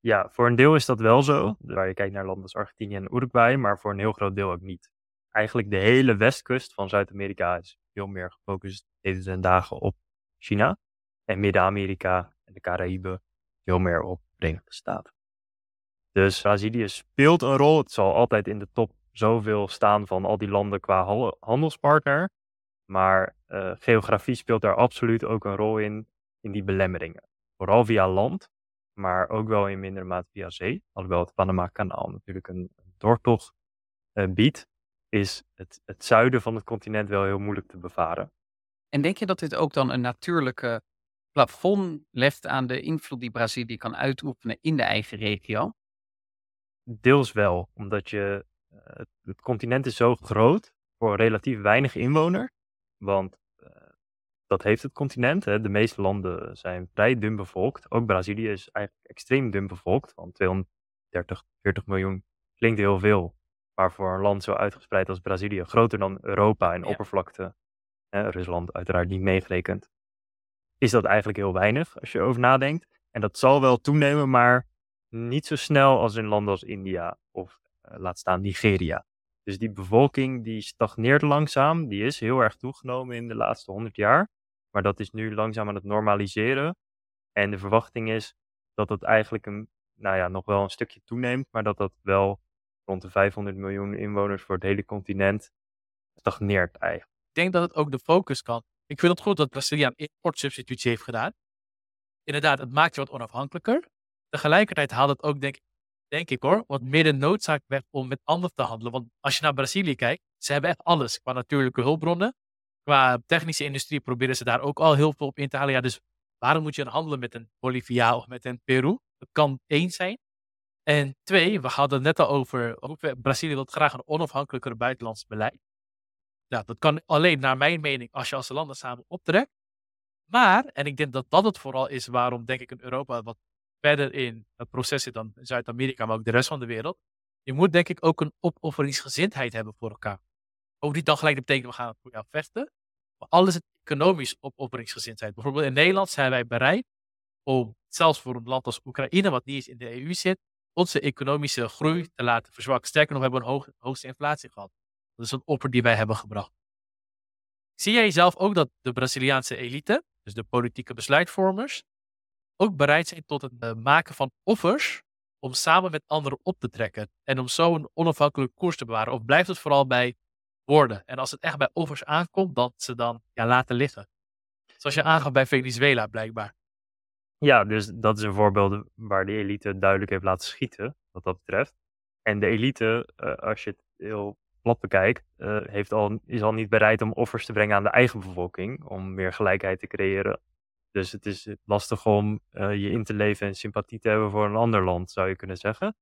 Ja, voor een deel is dat wel zo, waar je kijkt naar landen als Argentinië en Uruguay, maar voor een heel groot deel ook niet. Eigenlijk de hele westkust van Zuid-Amerika is veel meer gefocust deze dagen op China. En Midden-Amerika en de Caraïben veel meer op de Verenigde Staten. Dus Brazilië speelt een rol. Het zal altijd in de top zoveel staan van al die landen qua handelspartner. Maar uh, geografie speelt daar absoluut ook een rol in, in die belemmeringen. Vooral via land, maar ook wel in mindere mate via zee. Alhoewel het Panama-kanaal natuurlijk een, doortocht uh, biedt, is het, het zuiden van het continent wel heel moeilijk te bevaren. En denk je dat dit ook dan een natuurlijke plafond legt aan de invloed die Brazilië kan uitoefenen in de eigen regio? Deels wel, omdat je, uh, het, het continent is zo groot voor relatief weinig inwoner want uh, dat heeft het continent. Hè. De meeste landen zijn vrij dun bevolkt. Ook Brazilië is eigenlijk extreem dun bevolkt. Want 230, 40 miljoen klinkt heel veel. Maar voor een land zo uitgespreid als Brazilië, groter dan Europa in ja. oppervlakte, hè, Rusland uiteraard niet meegerekend, is dat eigenlijk heel weinig als je erover nadenkt. En dat zal wel toenemen, maar niet zo snel als in landen als India of uh, laat staan Nigeria. Dus die bevolking die stagneert langzaam. Die is heel erg toegenomen in de laatste 100 jaar. Maar dat is nu langzaam aan het normaliseren. En de verwachting is dat het eigenlijk een, nou ja, nog wel een stukje toeneemt. Maar dat dat wel rond de 500 miljoen inwoners voor het hele continent stagneert eigenlijk. Ik denk dat het ook de focus kan. Ik vind het goed dat Brazilië een importsubstitutie heeft gedaan. Inderdaad, het maakt je wat onafhankelijker. Tegelijkertijd haalt het ook, denk ik, denk ik hoor, wat meer de noodzaak werd om met anderen te handelen. Want als je naar Brazilië kijkt, ze hebben echt alles qua natuurlijke hulpbronnen. Qua technische industrie proberen ze daar ook al heel veel op in te halen. Ja, dus waarom moet je dan handelen met een Bolivia of met een Peru? Dat kan één zijn. En twee, we hadden het net al over, Brazilië wil graag een onafhankelijker buitenlands beleid. Ja, dat kan alleen naar mijn mening als je als landen samen optrekt. Maar, en ik denk dat dat het vooral is waarom denk ik in Europa wat verder in het proces zit dan Zuid-Amerika, maar ook de rest van de wereld. Je moet denk ik ook een opofferingsgezindheid hebben voor elkaar. Ook niet dan gelijk betekent we gaan voor jou vechten. Maar alles het economisch opofferingsgezindheid. Bijvoorbeeld in Nederland zijn wij bereid om, zelfs voor een land als Oekraïne, wat niet eens in de EU zit, onze economische groei te laten verzwakken. Sterker nog, we hebben een hoog, hoogste inflatie gehad. Dat is een offer die wij hebben gebracht. Zie jij zelf ook dat de Braziliaanse elite, dus de politieke besluitvormers, ook bereid zijn tot het eh, maken van offers om samen met anderen op te trekken en om zo een onafhankelijke koers te bewaren? Of blijft het vooral bij woorden? En als het echt bij offers aankomt, dat ze dan ja, laten liggen? Zoals je aangaf bij Venezuela blijkbaar. Ja, dus dat is een voorbeeld waar de elite duidelijk heeft laten schieten, wat dat betreft. En de elite, uh, als je het heel plat bekijkt, uh, heeft al, is al niet bereid om offers te brengen aan de eigen bevolking, om meer gelijkheid te creëren. Dus het is lastig om uh, je in te leven en sympathie te hebben voor een ander land, zou je kunnen zeggen.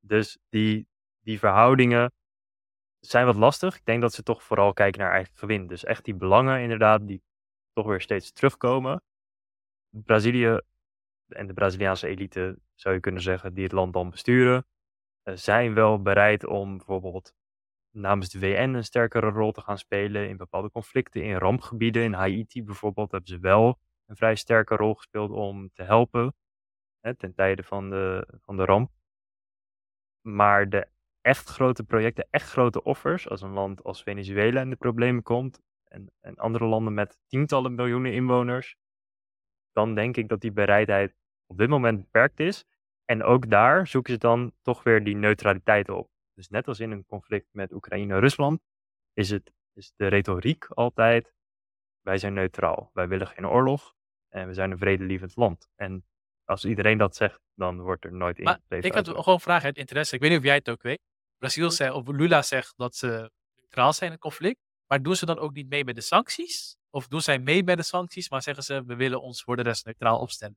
Dus die, die verhoudingen zijn wat lastig. Ik denk dat ze toch vooral kijken naar eigen gewin. Dus echt die belangen inderdaad, die toch weer steeds terugkomen. Brazilië en de Braziliaanse elite, zou je kunnen zeggen, die het land dan besturen, uh, zijn wel bereid om bijvoorbeeld namens de VN een sterkere rol te gaan spelen in bepaalde conflicten, in rampgebieden. In Haiti bijvoorbeeld hebben ze wel een vrij sterke rol gespeeld om te helpen hè, ten tijde van de, van de ramp. Maar de echt grote projecten, echt grote offers, als een land als Venezuela in de problemen komt en, en andere landen met tientallen miljoenen inwoners, dan denk ik dat die bereidheid op dit moment beperkt is. En ook daar zoeken ze dan toch weer die neutraliteit op. Dus net als in een conflict met Oekraïne en Rusland, is, het, is de retoriek altijd: wij zijn neutraal, wij willen geen oorlog en we zijn een vredelievend land. En als iedereen dat zegt, dan wordt er nooit in. Ik had gewoon vragen uit interesse. Ik weet niet of jij het ook weet. Brazil zegt, of Lula zegt dat ze neutraal zijn in het conflict. Maar doen ze dan ook niet mee met de sancties? Of doen zij mee bij de sancties, maar zeggen ze, we willen ons voor de rest neutraal opstellen?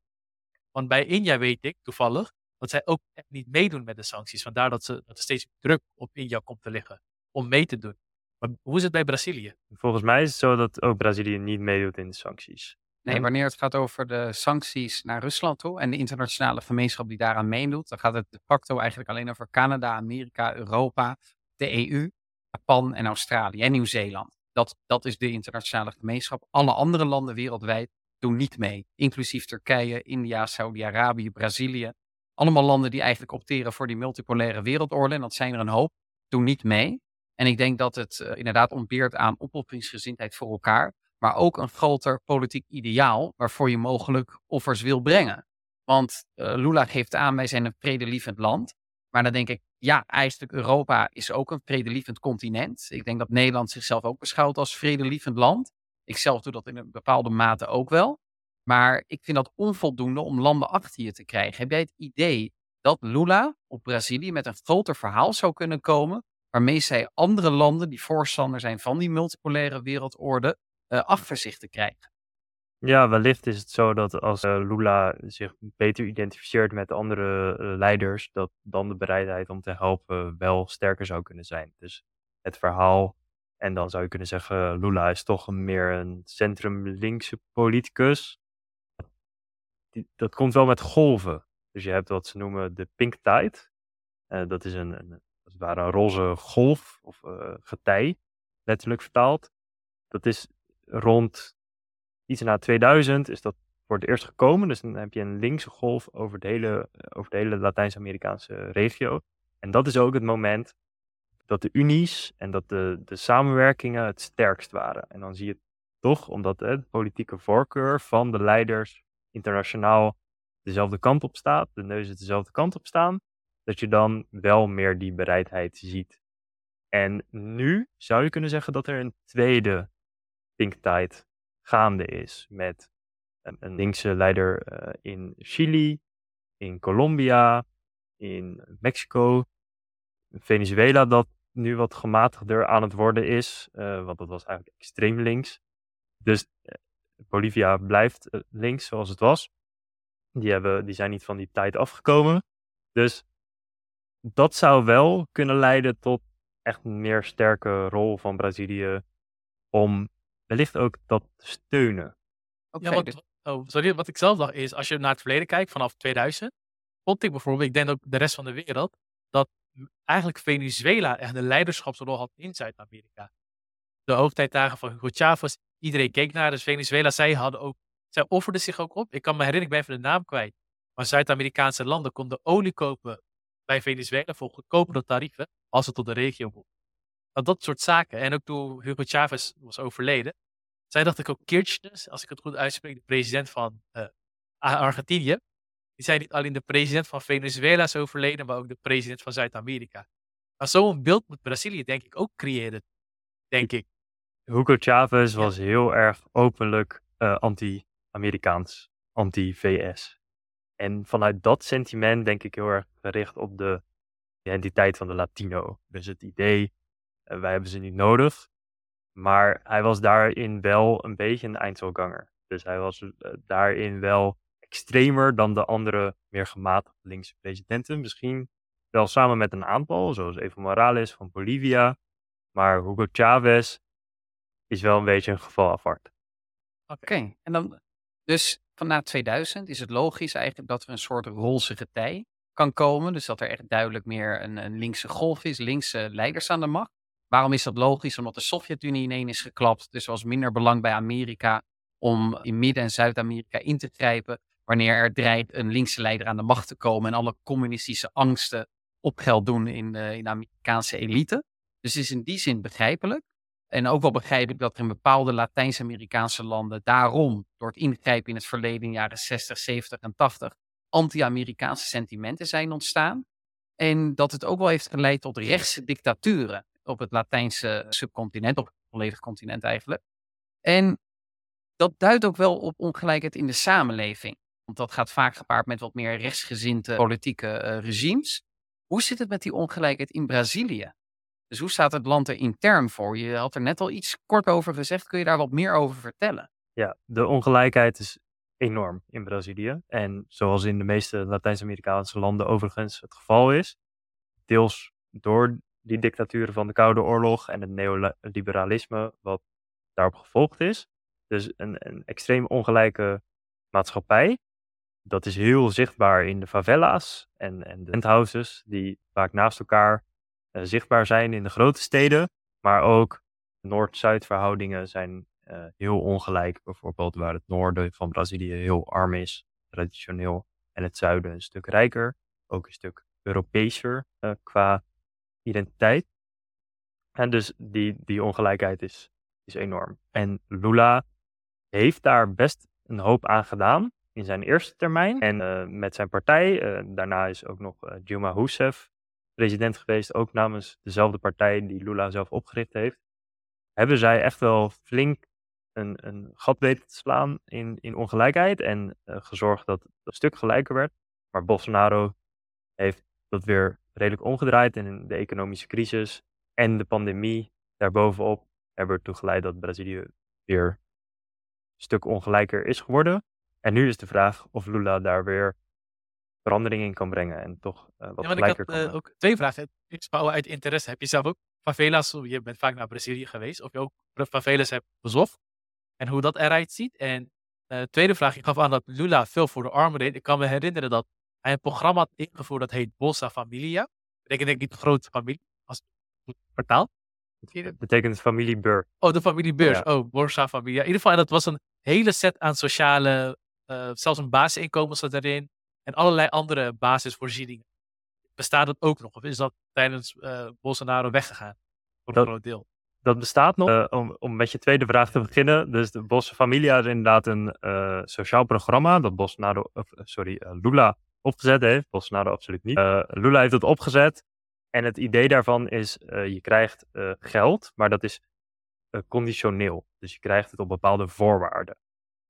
Want bij India weet ik toevallig dat zij ook echt niet meedoen met de sancties. Vandaar dat, ze, dat er steeds druk op India komt te liggen om mee te doen. Maar hoe is het bij Brazilië? Volgens mij is het zo dat ook Brazilië niet meedoet in de sancties. Nee, wanneer het gaat over de sancties naar Rusland toe en de internationale gemeenschap die daaraan meedoet, dan gaat het de facto eigenlijk alleen over Canada, Amerika, Europa, de EU, Japan en Australië en Nieuw-Zeeland. Dat, dat is de internationale gemeenschap. Alle andere landen wereldwijd doen niet mee, inclusief Turkije, India, Saudi-Arabië, Brazilië. Allemaal landen die eigenlijk opteren voor die multipolaire wereldorde, en dat zijn er een hoop, doen niet mee. En ik denk dat het uh, inderdaad ontbeert aan opofferingsgezindheid voor elkaar maar ook een groter politiek ideaal waarvoor je mogelijk offers wil brengen. Want uh, Lula geeft aan, wij zijn een vredelievend land. Maar dan denk ik, ja, eigenlijk Europa is ook een vredelievend continent. Ik denk dat Nederland zichzelf ook beschouwt als vredelievend land. Ik zelf doe dat in een bepaalde mate ook wel. Maar ik vind dat onvoldoende om landen achter je te krijgen. Heb jij het idee dat Lula op Brazilië met een groter verhaal zou kunnen komen, waarmee zij andere landen die voorstander zijn van die multipolaire wereldorde achter zich te krijgen. Ja, wellicht is het zo dat als uh, Lula zich beter identificeert met andere uh, leiders, dat dan de bereidheid om te helpen wel sterker zou kunnen zijn. Dus het verhaal, en dan zou je kunnen zeggen, Lula is toch meer een centrum-linkse politicus. Dat komt wel met golven. Dus je hebt wat ze noemen de pink tide. dat is een, een, als ware een roze golf of getij, letterlijk vertaald. Dat is rond iets na 2000 is dat voor het eerst gekomen. Dus dan heb je een linkse golf over de hele, over de hele Latijns-Amerikaanse regio. En dat is ook het moment dat de unies en dat de, de samenwerkingen het sterkst waren. En dan zie je toch, omdat de politieke voorkeur van de leiders internationaal dezelfde kant op staat, de neuzen dezelfde kant op staan, dat je dan wel meer die bereidheid ziet. En nu zou je kunnen zeggen dat er een tweede Tide gaande is met een, linkse leider uh, in Chili, in Colombia, in Mexico, Venezuela dat nu wat gematigder aan het worden is, uh, want dat was eigenlijk extreem links. Dus uh, Bolivia blijft eh, links zoals het was. Die, hebben, die zijn niet van die tijd afgekomen. Dus dat zou wel kunnen leiden tot echt een meer sterke rol van Brazilië om wellicht ook dat te steunen. Oké, Ja, wat, dus- oh, sorry, wat ik zelf dacht is, als je naar het verleden kijkt, vanaf 2000, vond ik bijvoorbeeld, ik denk ook de rest van de wereld, dat eigenlijk Venezuela echt de leiderschapsrol had in Zuid-Amerika. De hoogtijdagen van Hugo Chavez, iedereen keek naar, dus Venezuela, zij hadden ook, zij offerden zich ook op. Ik kan me herinneren, ik ben even de naam kwijt, maar Zuid-Amerikaanse landen konden olie kopen bij Venezuela voor goedkopere tarieven, als het tot de regio mocht. Nou, dat soort zaken. En ook toen Hugo Chavez was overleden, zij dacht ik ook Kirchner, als ik het goed uitspreek, de president van eh, Ar- Argentinië. Die zei niet alleen de president van Venezuela is overleden, maar ook de president van Zuid-Amerika. Maar zo'n beeld moet Brazilië denk ik ook creëren. Denk ik. Hugo Chavez Ja. was heel erg openlijk eh, anti-Amerikaans, anti-VS. En vanuit dat sentiment denk ik heel erg gericht op de identiteit van de Latino. Dus het idee, wij hebben ze niet nodig. Maar hij was daarin wel een beetje een eindselganger. Dus hij was eh, daarin wel extremer dan de andere meer gematigd linkse presidenten. Misschien wel samen met een aantal, zoals Evo Morales van Bolivia. Maar Hugo Chavez is wel een beetje een geval apart. Oké, en dan, dus van na 2000 is het logisch eigenlijk dat er een soort roze getij kan komen. Dus dat er echt duidelijk meer een, een linkse golf is, linkse leiders aan de macht. Waarom is dat logisch? Omdat de Sovjet-Unie ineen is geklapt. Dus er was minder belang bij Amerika om in Midden- en Zuid-Amerika in te grijpen. Wanneer er dreigt een linkse leider aan de macht te komen en alle communistische angsten op geld doen in de, in Amerikaanse elite. Dus het is in die zin begrijpelijk. En ook wel begrijpelijk dat er in bepaalde Latijns-Amerikaanse landen daarom, door het ingrijpen in het verleden in de jaren 60, 70 en 80, anti-Amerikaanse sentimenten zijn ontstaan. En dat het ook wel heeft geleid tot rechtse dictaturen op het Latijnse subcontinent, op het volledig continent eigenlijk. En dat duidt ook wel op ongelijkheid in de samenleving. Want dat gaat vaak gepaard met wat meer rechtsgezinde politieke eh, regimes. Hoe zit het met die ongelijkheid in Brazilië? Dus hoe staat het land er intern voor? Je had er net al iets kort over gezegd. Kun je daar wat meer over vertellen? Ja, de ongelijkheid is enorm in Brazilië. En zoals in de meeste Latijns-Amerikaanse landen overigens het geval is, deels door die dictaturen van de Koude Oorlog en het neoliberalisme wat daarop gevolgd is. Dus een, een extreem ongelijke maatschappij. Dat is heel zichtbaar in de favela's en, en de penthouses die vaak naast elkaar eh, zichtbaar zijn in de grote steden. Maar ook Noord-Zuid verhoudingen zijn eh, heel ongelijk. Bijvoorbeeld waar het noorden van Brazilië heel arm is, traditioneel. En het zuiden een stuk rijker. Ook een stuk Europeeser eh, qua identiteit. En dus die, die ongelijkheid is, is enorm. En Lula heeft daar best een hoop aan gedaan in zijn eerste termijn. En eh, met zijn partij, eh, daarna is ook nog eh, Dilma Rousseff president geweest, ook namens dezelfde partij die Lula zelf opgericht heeft. Hebben zij echt wel flink een, een gat weten te slaan in, in ongelijkheid en gezorgd dat het een stuk gelijker werd. Maar Bolsonaro heeft dat weer redelijk omgedraaid en de economische crisis en de pandemie daarbovenop hebben ertoe geleid dat Brazilië weer een stuk ongelijker is geworden. En nu is de vraag of Lula daar weer verandering in kan brengen en toch eh, wat Ja, want ik gelijker had kan eh, ook twee vragen. Uit interesse. Heb je zelf ook favelas, je bent vaak naar Brazilië geweest, of je ook favelas hebt bezocht en hoe dat eruit ziet? En eh tweede vraag, je gaf aan dat Lula veel voor de armen deed. Ik kan me herinneren dat hij een programma had ingevoerd dat heet Bolsa Familia. Ik denk niet grote familie, als het goed vertaal. Het betekent familiebeur. Oh, de familiebeurs. Ja. Oh, Borsa Familia. In ieder geval, en dat was een hele set aan sociale, eh, zelfs een basisinkomen zat erin. En allerlei andere basisvoorzieningen. Bestaat dat ook nog? Of is dat tijdens eh, Bolsonaro weggegaan? Voor een Dat- groot deel. Dat bestaat nog. Eh, om, om met je tweede vraag te beginnen. Dus de Bosse Familia is inderdaad een sociaal programma dat Bolsonaro, of, sorry, Lula opgezet heeft. Bolsonaro absoluut niet. Eh, Lula heeft het opgezet. En het idee daarvan is, eh, je krijgt eh, geld, maar dat is conditioneel. Dus je krijgt het op bepaalde voorwaarden.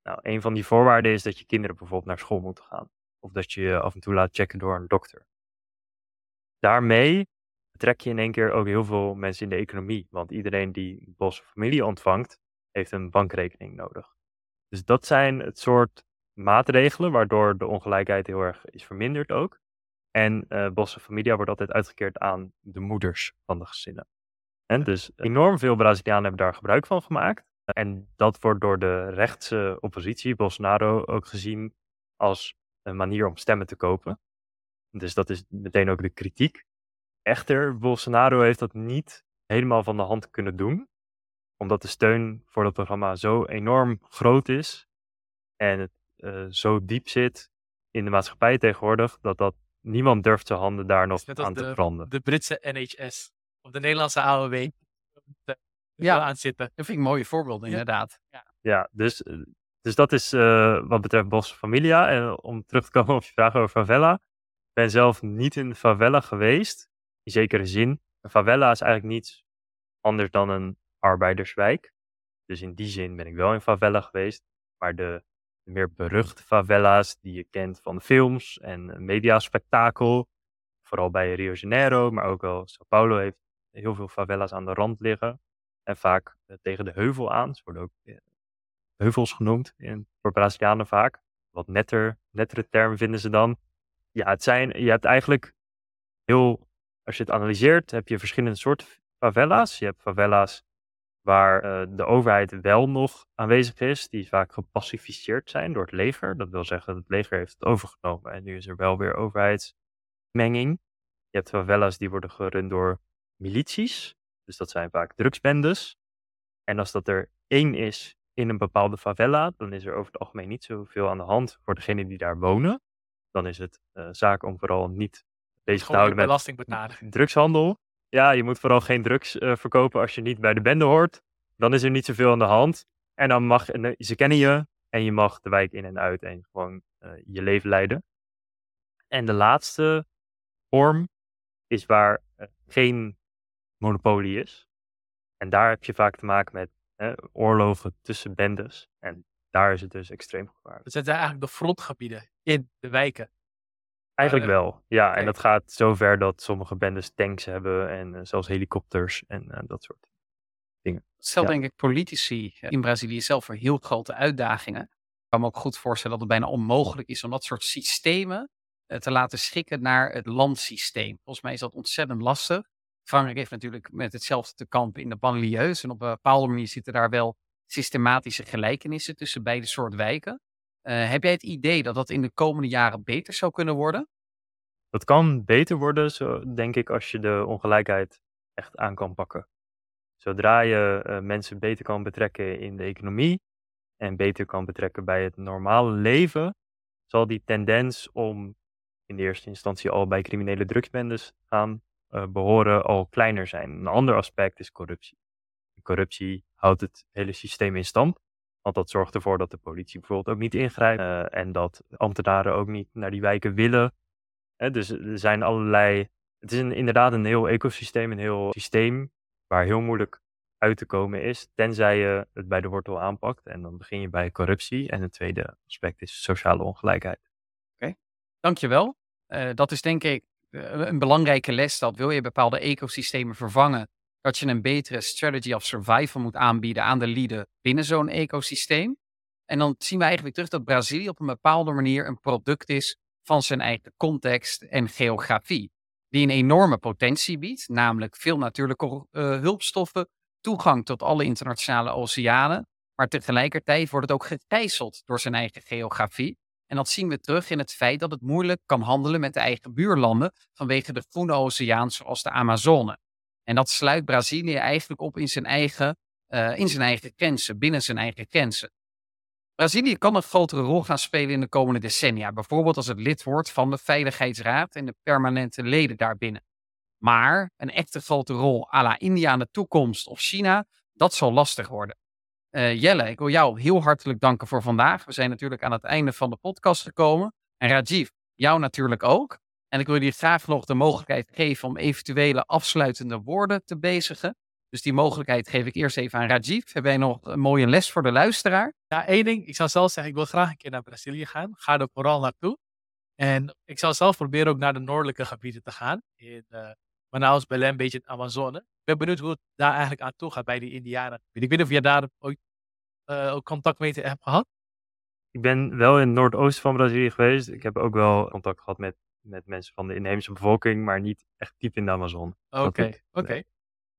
Nou, een van die voorwaarden is dat je kinderen bijvoorbeeld naar school moeten gaan. Of dat je je af en toe laat checken door een dokter. Daarmee trek je in één keer ook heel veel mensen in de economie. Want iedereen die Bosse familie ontvangt, heeft een bankrekening nodig. Dus dat zijn het soort maatregelen waardoor de ongelijkheid heel erg is verminderd ook. En uh, Bosse Familia wordt altijd uitgekeerd aan de moeders van de gezinnen. En dus enorm veel Brazilianen hebben daar gebruik van gemaakt. En dat wordt door de rechtse oppositie, Bolsonaro, ook gezien als een manier om stemmen te kopen. Dus dat is meteen ook de kritiek. Echter, Bolsonaro heeft dat niet helemaal van de hand kunnen doen, omdat de steun voor dat programma zo enorm groot is en het uh, zo diep zit in de maatschappij tegenwoordig, dat, dat niemand durft zijn handen daar nog aan de, te branden. De Britse NHS of de Nederlandse AOW ja. aan zitten. Dat vind ik mooie voorbeelden, inderdaad. Ja, ja dus, eh, dus dat is uh, wat betreft Bos Familia. En om terug te komen op je vraag over favela. Ik ben zelf niet in de favela geweest, in zekere zin. Een favela is eigenlijk niets anders dan een arbeiderswijk. Dus in die zin ben ik wel in favela geweest. Maar de meer beruchte favela's die je kent van films en mediaspectakel, vooral bij Rio de Janeiro, maar ook wel Sao Paulo heeft heel veel favela's aan de rand liggen. En vaak eh, tegen de heuvel aan. Ze worden ook eh, heuvels genoemd in, voor Brazilianen vaak. Wat netter, nettere term vinden ze dan. Ja, het zijn, je hebt eigenlijk heel, als je het analyseert, heb je verschillende soorten favela's. Je hebt favela's waar uh, de overheid wel nog aanwezig is, die vaak gepacificeerd zijn door het leger. Dat wil zeggen, dat het leger heeft het overgenomen en nu is er wel weer overheidsmenging. Je hebt favelas die worden gerund door milities, dus dat zijn vaak drugsbendes. En als dat er één is in een bepaalde favela, dan is er over het algemeen niet zoveel aan de hand voor degenen die daar wonen. Dan is het uh, zaak om vooral niet bezig te houden met drugshandel. Ja, je moet vooral geen drugs uh, verkopen als je niet bij de bende hoort. Dan is er niet zoveel aan de hand. En dan mag, ze kennen je en je mag de wijk in en uit en gewoon uh, je leven leiden. En de laatste vorm is waar geen monopolie is. En daar heb je vaak te maken met oorlogen tussen bendes. En daar is het dus extreem gevaarlijk. Het zijn eigenlijk de frontgebieden in de wijken. Eigenlijk wel, ja. Okay. En dat gaat zover dat sommige bendes tanks hebben en uh, zelfs helikopters en uh, dat soort dingen. Stel ja. denk ik politici in Brazilië zelf voor heel grote uitdagingen. Ik kan me ook goed voorstellen dat het bijna onmogelijk is om dat soort systemen te laten schikken naar het landsysteem. Volgens mij is dat ontzettend lastig. Frankrijk heeft natuurlijk met hetzelfde te kampen in de banlieues. En op een bepaalde manier zitten daar wel systematische gelijkenissen tussen beide soorten wijken. Uh, heb jij het idee dat dat in de komende jaren beter zou kunnen worden? Dat kan beter worden, zo, denk ik, als je de ongelijkheid echt aan kan pakken. Zodra je uh, mensen beter kan betrekken in de economie en beter kan betrekken bij het normale leven, zal die tendens om in de eerste instantie al bij criminele drugsbendes gaan uh, behoren al kleiner zijn. Een ander aspect is corruptie. Corruptie houdt het hele systeem in stand. Want dat zorgt ervoor dat de politie bijvoorbeeld ook niet ingrijpt. Uh, en dat ambtenaren ook niet naar die wijken willen. Dus er zijn allerlei. Het is inderdaad een heel ecosysteem, een heel systeem. waar heel moeilijk uit te komen is. Tenzij je het bij de wortel aanpakt. En dan begin je bij corruptie. En het tweede aspect is sociale ongelijkheid. Oké, dankjewel. Uh, dat is denk ik een belangrijke les dat wil je bepaalde ecosystemen vervangen, dat je een betere strategy of survival moet aanbieden aan de lieden binnen zo'n ecosysteem. En dan zien we eigenlijk terug dat Brazilië op een bepaalde manier een product is van zijn eigen context en geografie. Die een enorme potentie biedt, namelijk veel natuurlijke uh, hulpstoffen, toegang tot alle internationale oceanen. Maar tegelijkertijd wordt het ook gegijzeld door zijn eigen geografie. En dat zien we terug in het feit dat het moeilijk kan handelen met de eigen buurlanden vanwege de groene oceaan zoals de Amazone. En dat sluit Brazilië eigenlijk op in zijn eigen, uh, in zijn eigen grenzen, binnen zijn eigen grenzen. Brazilië kan een grotere rol gaan spelen in de komende decennia, bijvoorbeeld als het lid wordt van de Veiligheidsraad en de permanente leden daarbinnen. Maar een echte grote rol à la India in de toekomst of China, dat zal lastig worden. Uh, Jelle, ik wil jou heel hartelijk danken voor vandaag. We zijn natuurlijk aan het einde van de podcast gekomen. En Rajiv, jou natuurlijk ook. En ik wil je graag nog de mogelijkheid geven om eventuele afsluitende woorden te bezigen. Dus die mogelijkheid geef ik eerst even aan Rajiv. Heb jij nog een mooie les voor de luisteraar? Ja, één ding. Ik zou zelf zeggen, ik wil graag een keer naar Brazilië gaan. Ga er vooral naartoe. En ik zal zelf proberen ook naar de noordelijke gebieden te gaan. In uh, Manaus, Belém, een beetje in Amazone. Ik ben benieuwd hoe het daar eigenlijk aan toe gaat bij die Indianen. Ik weet niet of je daar ooit uh, ook contact mee hebt gehad. ik ben wel in het noordoosten van Brazilië geweest. Ik heb ook wel contact gehad met, met mensen van de inheemse bevolking, maar niet echt diep in de Amazon. Oké, oké.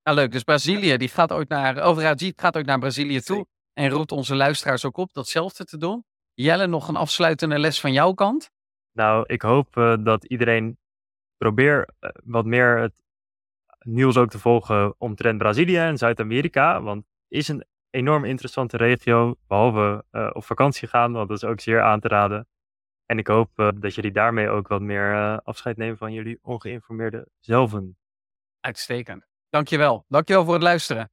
Nou leuk, dus Brazilië die gaat ooit naar, over Rajit gaat ook naar Brazilië toe. En roept onze luisteraars ook op datzelfde te doen. Jelle, nog een afsluitende les van jouw kant? Nou, ik hoop eh, dat iedereen probeer eh, wat meer het nieuws ook te volgen omtrent Brazilië en Zuid-Amerika. Want het is een enorm interessante regio, behalve eh, op vakantie gaan, want dat is ook zeer aan te raden. En ik hoop eh, dat jullie daarmee ook wat meer eh, afscheid nemen van jullie ongeïnformeerde zelven. Uitstekend. Dankjewel. Dankjewel voor het luisteren.